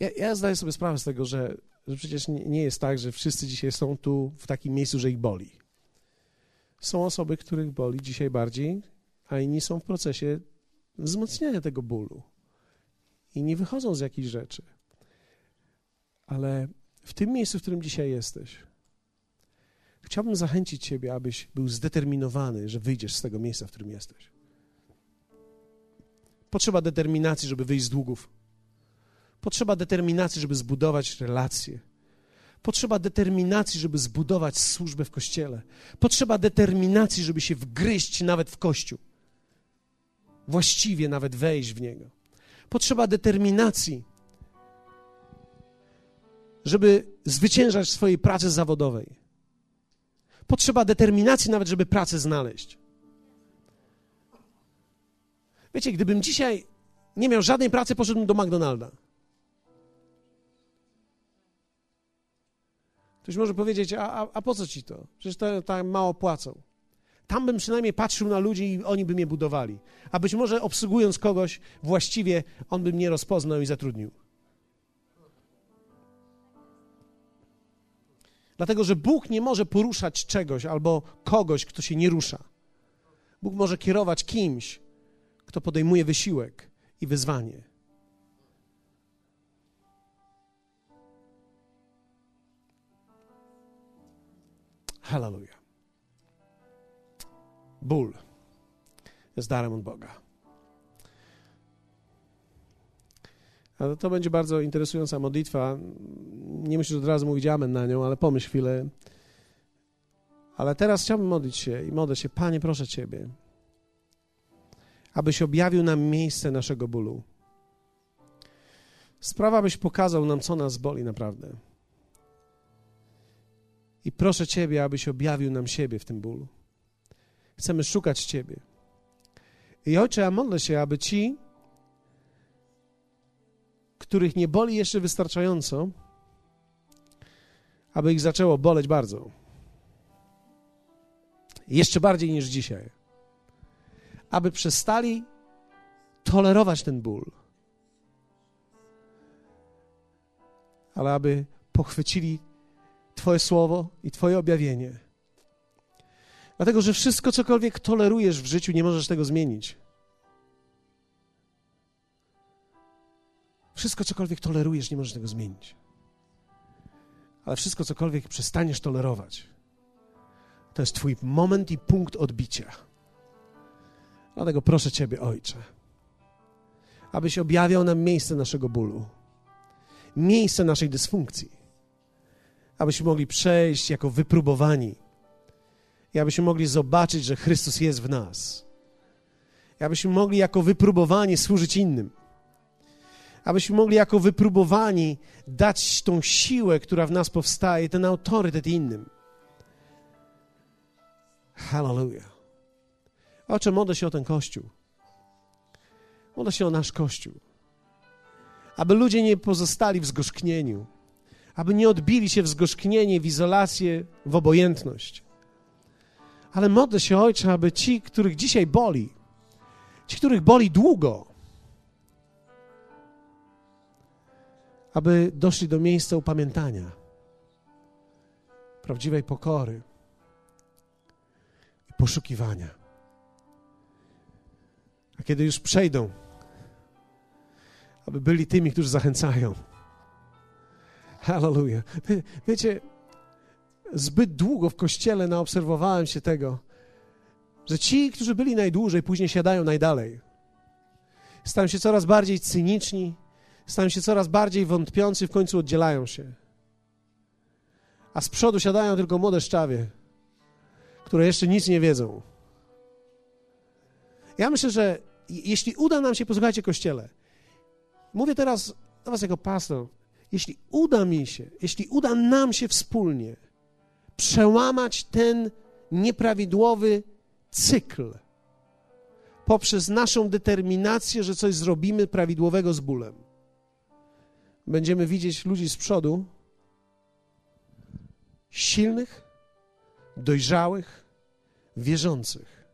Ja, ja zdaję sobie sprawę z tego, że, że przecież nie, jest tak, że wszyscy dzisiaj są tu w takim miejscu, że ich boli. Są osoby, których boli dzisiaj bardziej, a inni są w procesie wzmacniania tego bólu i nie wychodzą z jakichś rzeczy. Ale w tym miejscu, w którym dzisiaj jesteś, chciałbym zachęcić Ciebie, abyś był zdeterminowany, że wyjdziesz z tego miejsca, w którym jesteś. Potrzeba determinacji, żeby wyjść z długów. Potrzeba determinacji, żeby zbudować relacje. Potrzeba determinacji, żeby zbudować służbę w kościele. Potrzeba determinacji, żeby się wgryźć nawet w kościół właściwie nawet wejść w niego. Potrzeba determinacji, żeby zwyciężać w swojej pracy zawodowej. Potrzeba determinacji nawet, żeby pracę znaleźć. Wiecie, gdybym dzisiaj nie miał żadnej pracy, poszedłbym do McDonalda. Ktoś może powiedzieć, a, a, a po co ci to? Przecież to tak mało płacą. Tam bym przynajmniej patrzył na ludzi i oni by mnie budowali. A być może obsługując kogoś właściwie, on by mnie rozpoznał i zatrudnił. Dlatego, że Bóg nie może poruszać czegoś albo kogoś, kto się nie rusza. Bóg może kierować kimś, kto podejmuje wysiłek i wyzwanie. Hallelujah. Ból jest darem od Boga. Ale to będzie bardzo interesująca modlitwa. Nie myślę, że od razu mówić amen na nią, ale pomyśl chwilę. Ale teraz chciałbym modlić się i modlę się, Panie, proszę Ciebie, abyś objawił nam miejsce naszego bólu. Sprawa, abyś pokazał nam, co nas boli naprawdę. I proszę Ciebie, abyś objawił nam siebie w tym bólu. Chcemy szukać Ciebie. I Ojcze, ja modlę się, aby ci, których nie boli jeszcze wystarczająco, aby ich zaczęło boleć bardzo. Jeszcze bardziej niż dzisiaj. Aby przestali tolerować ten ból. Ale aby pochwycili Twoje słowo i Twoje objawienie Dlatego, że wszystko, cokolwiek tolerujesz w życiu, nie możesz tego zmienić. Wszystko, cokolwiek tolerujesz, nie możesz tego zmienić. Ale wszystko, cokolwiek przestaniesz tolerować, to jest Twój moment i punkt odbicia. Dlatego proszę Ciebie, Ojcze, abyś objawiał nam miejsce naszego bólu, miejsce naszej dysfunkcji, abyśmy mogli przejść jako wypróbowani i abyśmy mogli zobaczyć, że Chrystus jest w nas. I abyśmy mogli jako wypróbowani służyć innym. Abyśmy mogli jako wypróbowani dać tą siłę, która w nas powstaje, ten autorytet innym. Hallelujah. Ocze, modlę się o ten Kościół. Modlę się o nasz Kościół. Aby ludzie nie pozostali w zgorzknieniu. Aby nie odbili się w zgorzknienie, w izolację, w obojętność. Ale modlę się, Ojcze, aby ci, których dzisiaj boli, ci, których boli długo, aby doszli do miejsca upamiętania, prawdziwej pokory i poszukiwania. A kiedy już przejdą, aby byli tymi, którzy zachęcają. Hallelujah. Wie, wiecie, zbyt długo w kościele naobserwowałem się tego, że ci, którzy byli najdłużej, później siadają najdalej. Stają się coraz bardziej cyniczni, stają się coraz bardziej wątpiący, w końcu oddzielają się. A z przodu siadają tylko młode szczawie, które jeszcze nic nie wiedzą. Ja myślę, że jeśli uda nam się, posłuchajcie Kościele, mówię teraz do Was jako pastor, jeśli uda mi się, jeśli uda nam się wspólnie przełamać ten nieprawidłowy cykl poprzez naszą determinację, że coś zrobimy prawidłowego z bólem, będziemy widzieć ludzi z przodu silnych, dojrzałych, wierzących,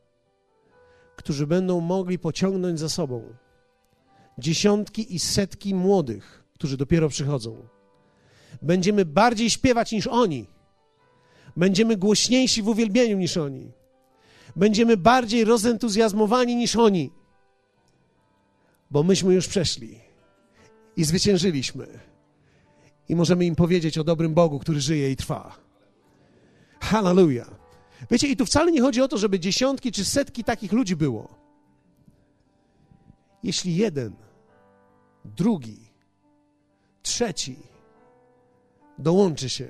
którzy będą mogli pociągnąć za sobą dziesiątki i setki młodych, którzy dopiero przychodzą. Będziemy bardziej śpiewać niż oni. Będziemy głośniejsi w uwielbieniu niż oni. Będziemy bardziej rozentuzjazmowani niż oni. Bo myśmy już przeszli i zwyciężyliśmy. I możemy im powiedzieć o dobrym Bogu, który żyje i trwa. Hallelujah. Wiecie, i tu wcale nie chodzi o to, żeby dziesiątki czy setki takich ludzi było. Jeśli jeden, drugi, trzeci dołączy się,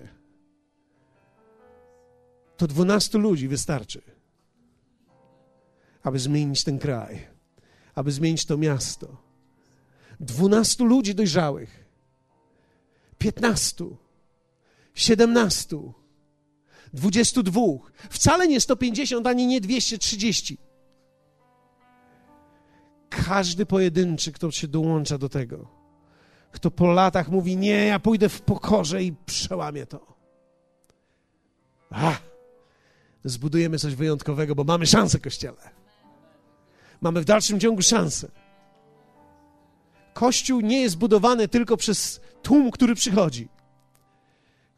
to dwunastu ludzi wystarczy, aby zmienić ten kraj, aby zmienić to miasto. Dwunastu ludzi dojrzałych, piętnastu, siedemnastu, dwudziestu dwóch, wcale nie 150 ani nie 230. Każdy pojedynczy, kto się dołącza do tego, kto po latach mówi: Nie, ja pójdę w pokorze i przełamię to. A, zbudujemy coś wyjątkowego, bo mamy szansę, kościele. Mamy w dalszym ciągu szansę. Kościół nie jest budowany tylko przez tłum, który przychodzi.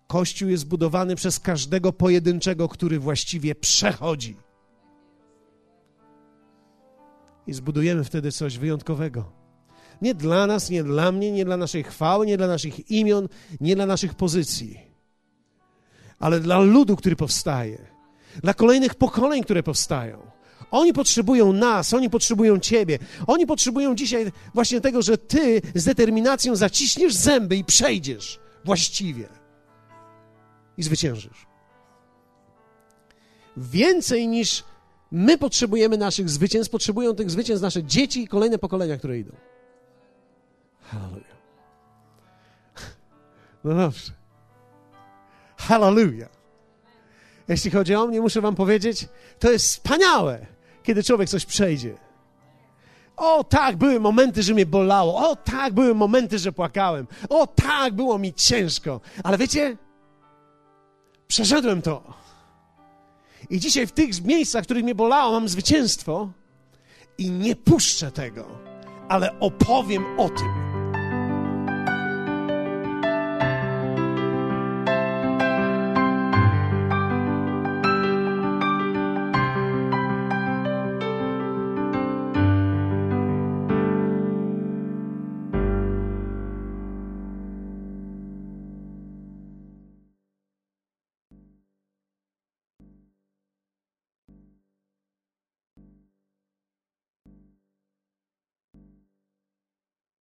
Kościół jest budowany przez każdego pojedynczego, który właściwie przechodzi. I zbudujemy wtedy coś wyjątkowego. Nie dla nas, nie dla mnie, nie dla naszej chwały, nie dla naszych imion, nie dla naszych pozycji, ale dla ludu, który powstaje, dla kolejnych pokoleń, które powstają. Oni potrzebują nas, oni potrzebują Ciebie. Oni potrzebują dzisiaj właśnie tego, że Ty z determinacją zaciśniesz zęby i przejdziesz właściwie i zwyciężysz. Więcej niż my potrzebujemy naszych zwycięstw, potrzebują tych zwycięstw nasze dzieci i kolejne pokolenia, które idą. Hallelujah. <laughs> No dobrze. Hallelujah. Jeśli chodzi o mnie, muszę wam powiedzieć, to jest wspaniałe, kiedy człowiek coś przejdzie. O tak, były momenty, że mnie bolało. O tak, były momenty, że płakałem. O tak, było mi ciężko. Ale wiecie, przeszedłem to. I dzisiaj w tych miejscach, w których mnie bolało, mam zwycięstwo i nie puszczę tego, ale opowiem o tym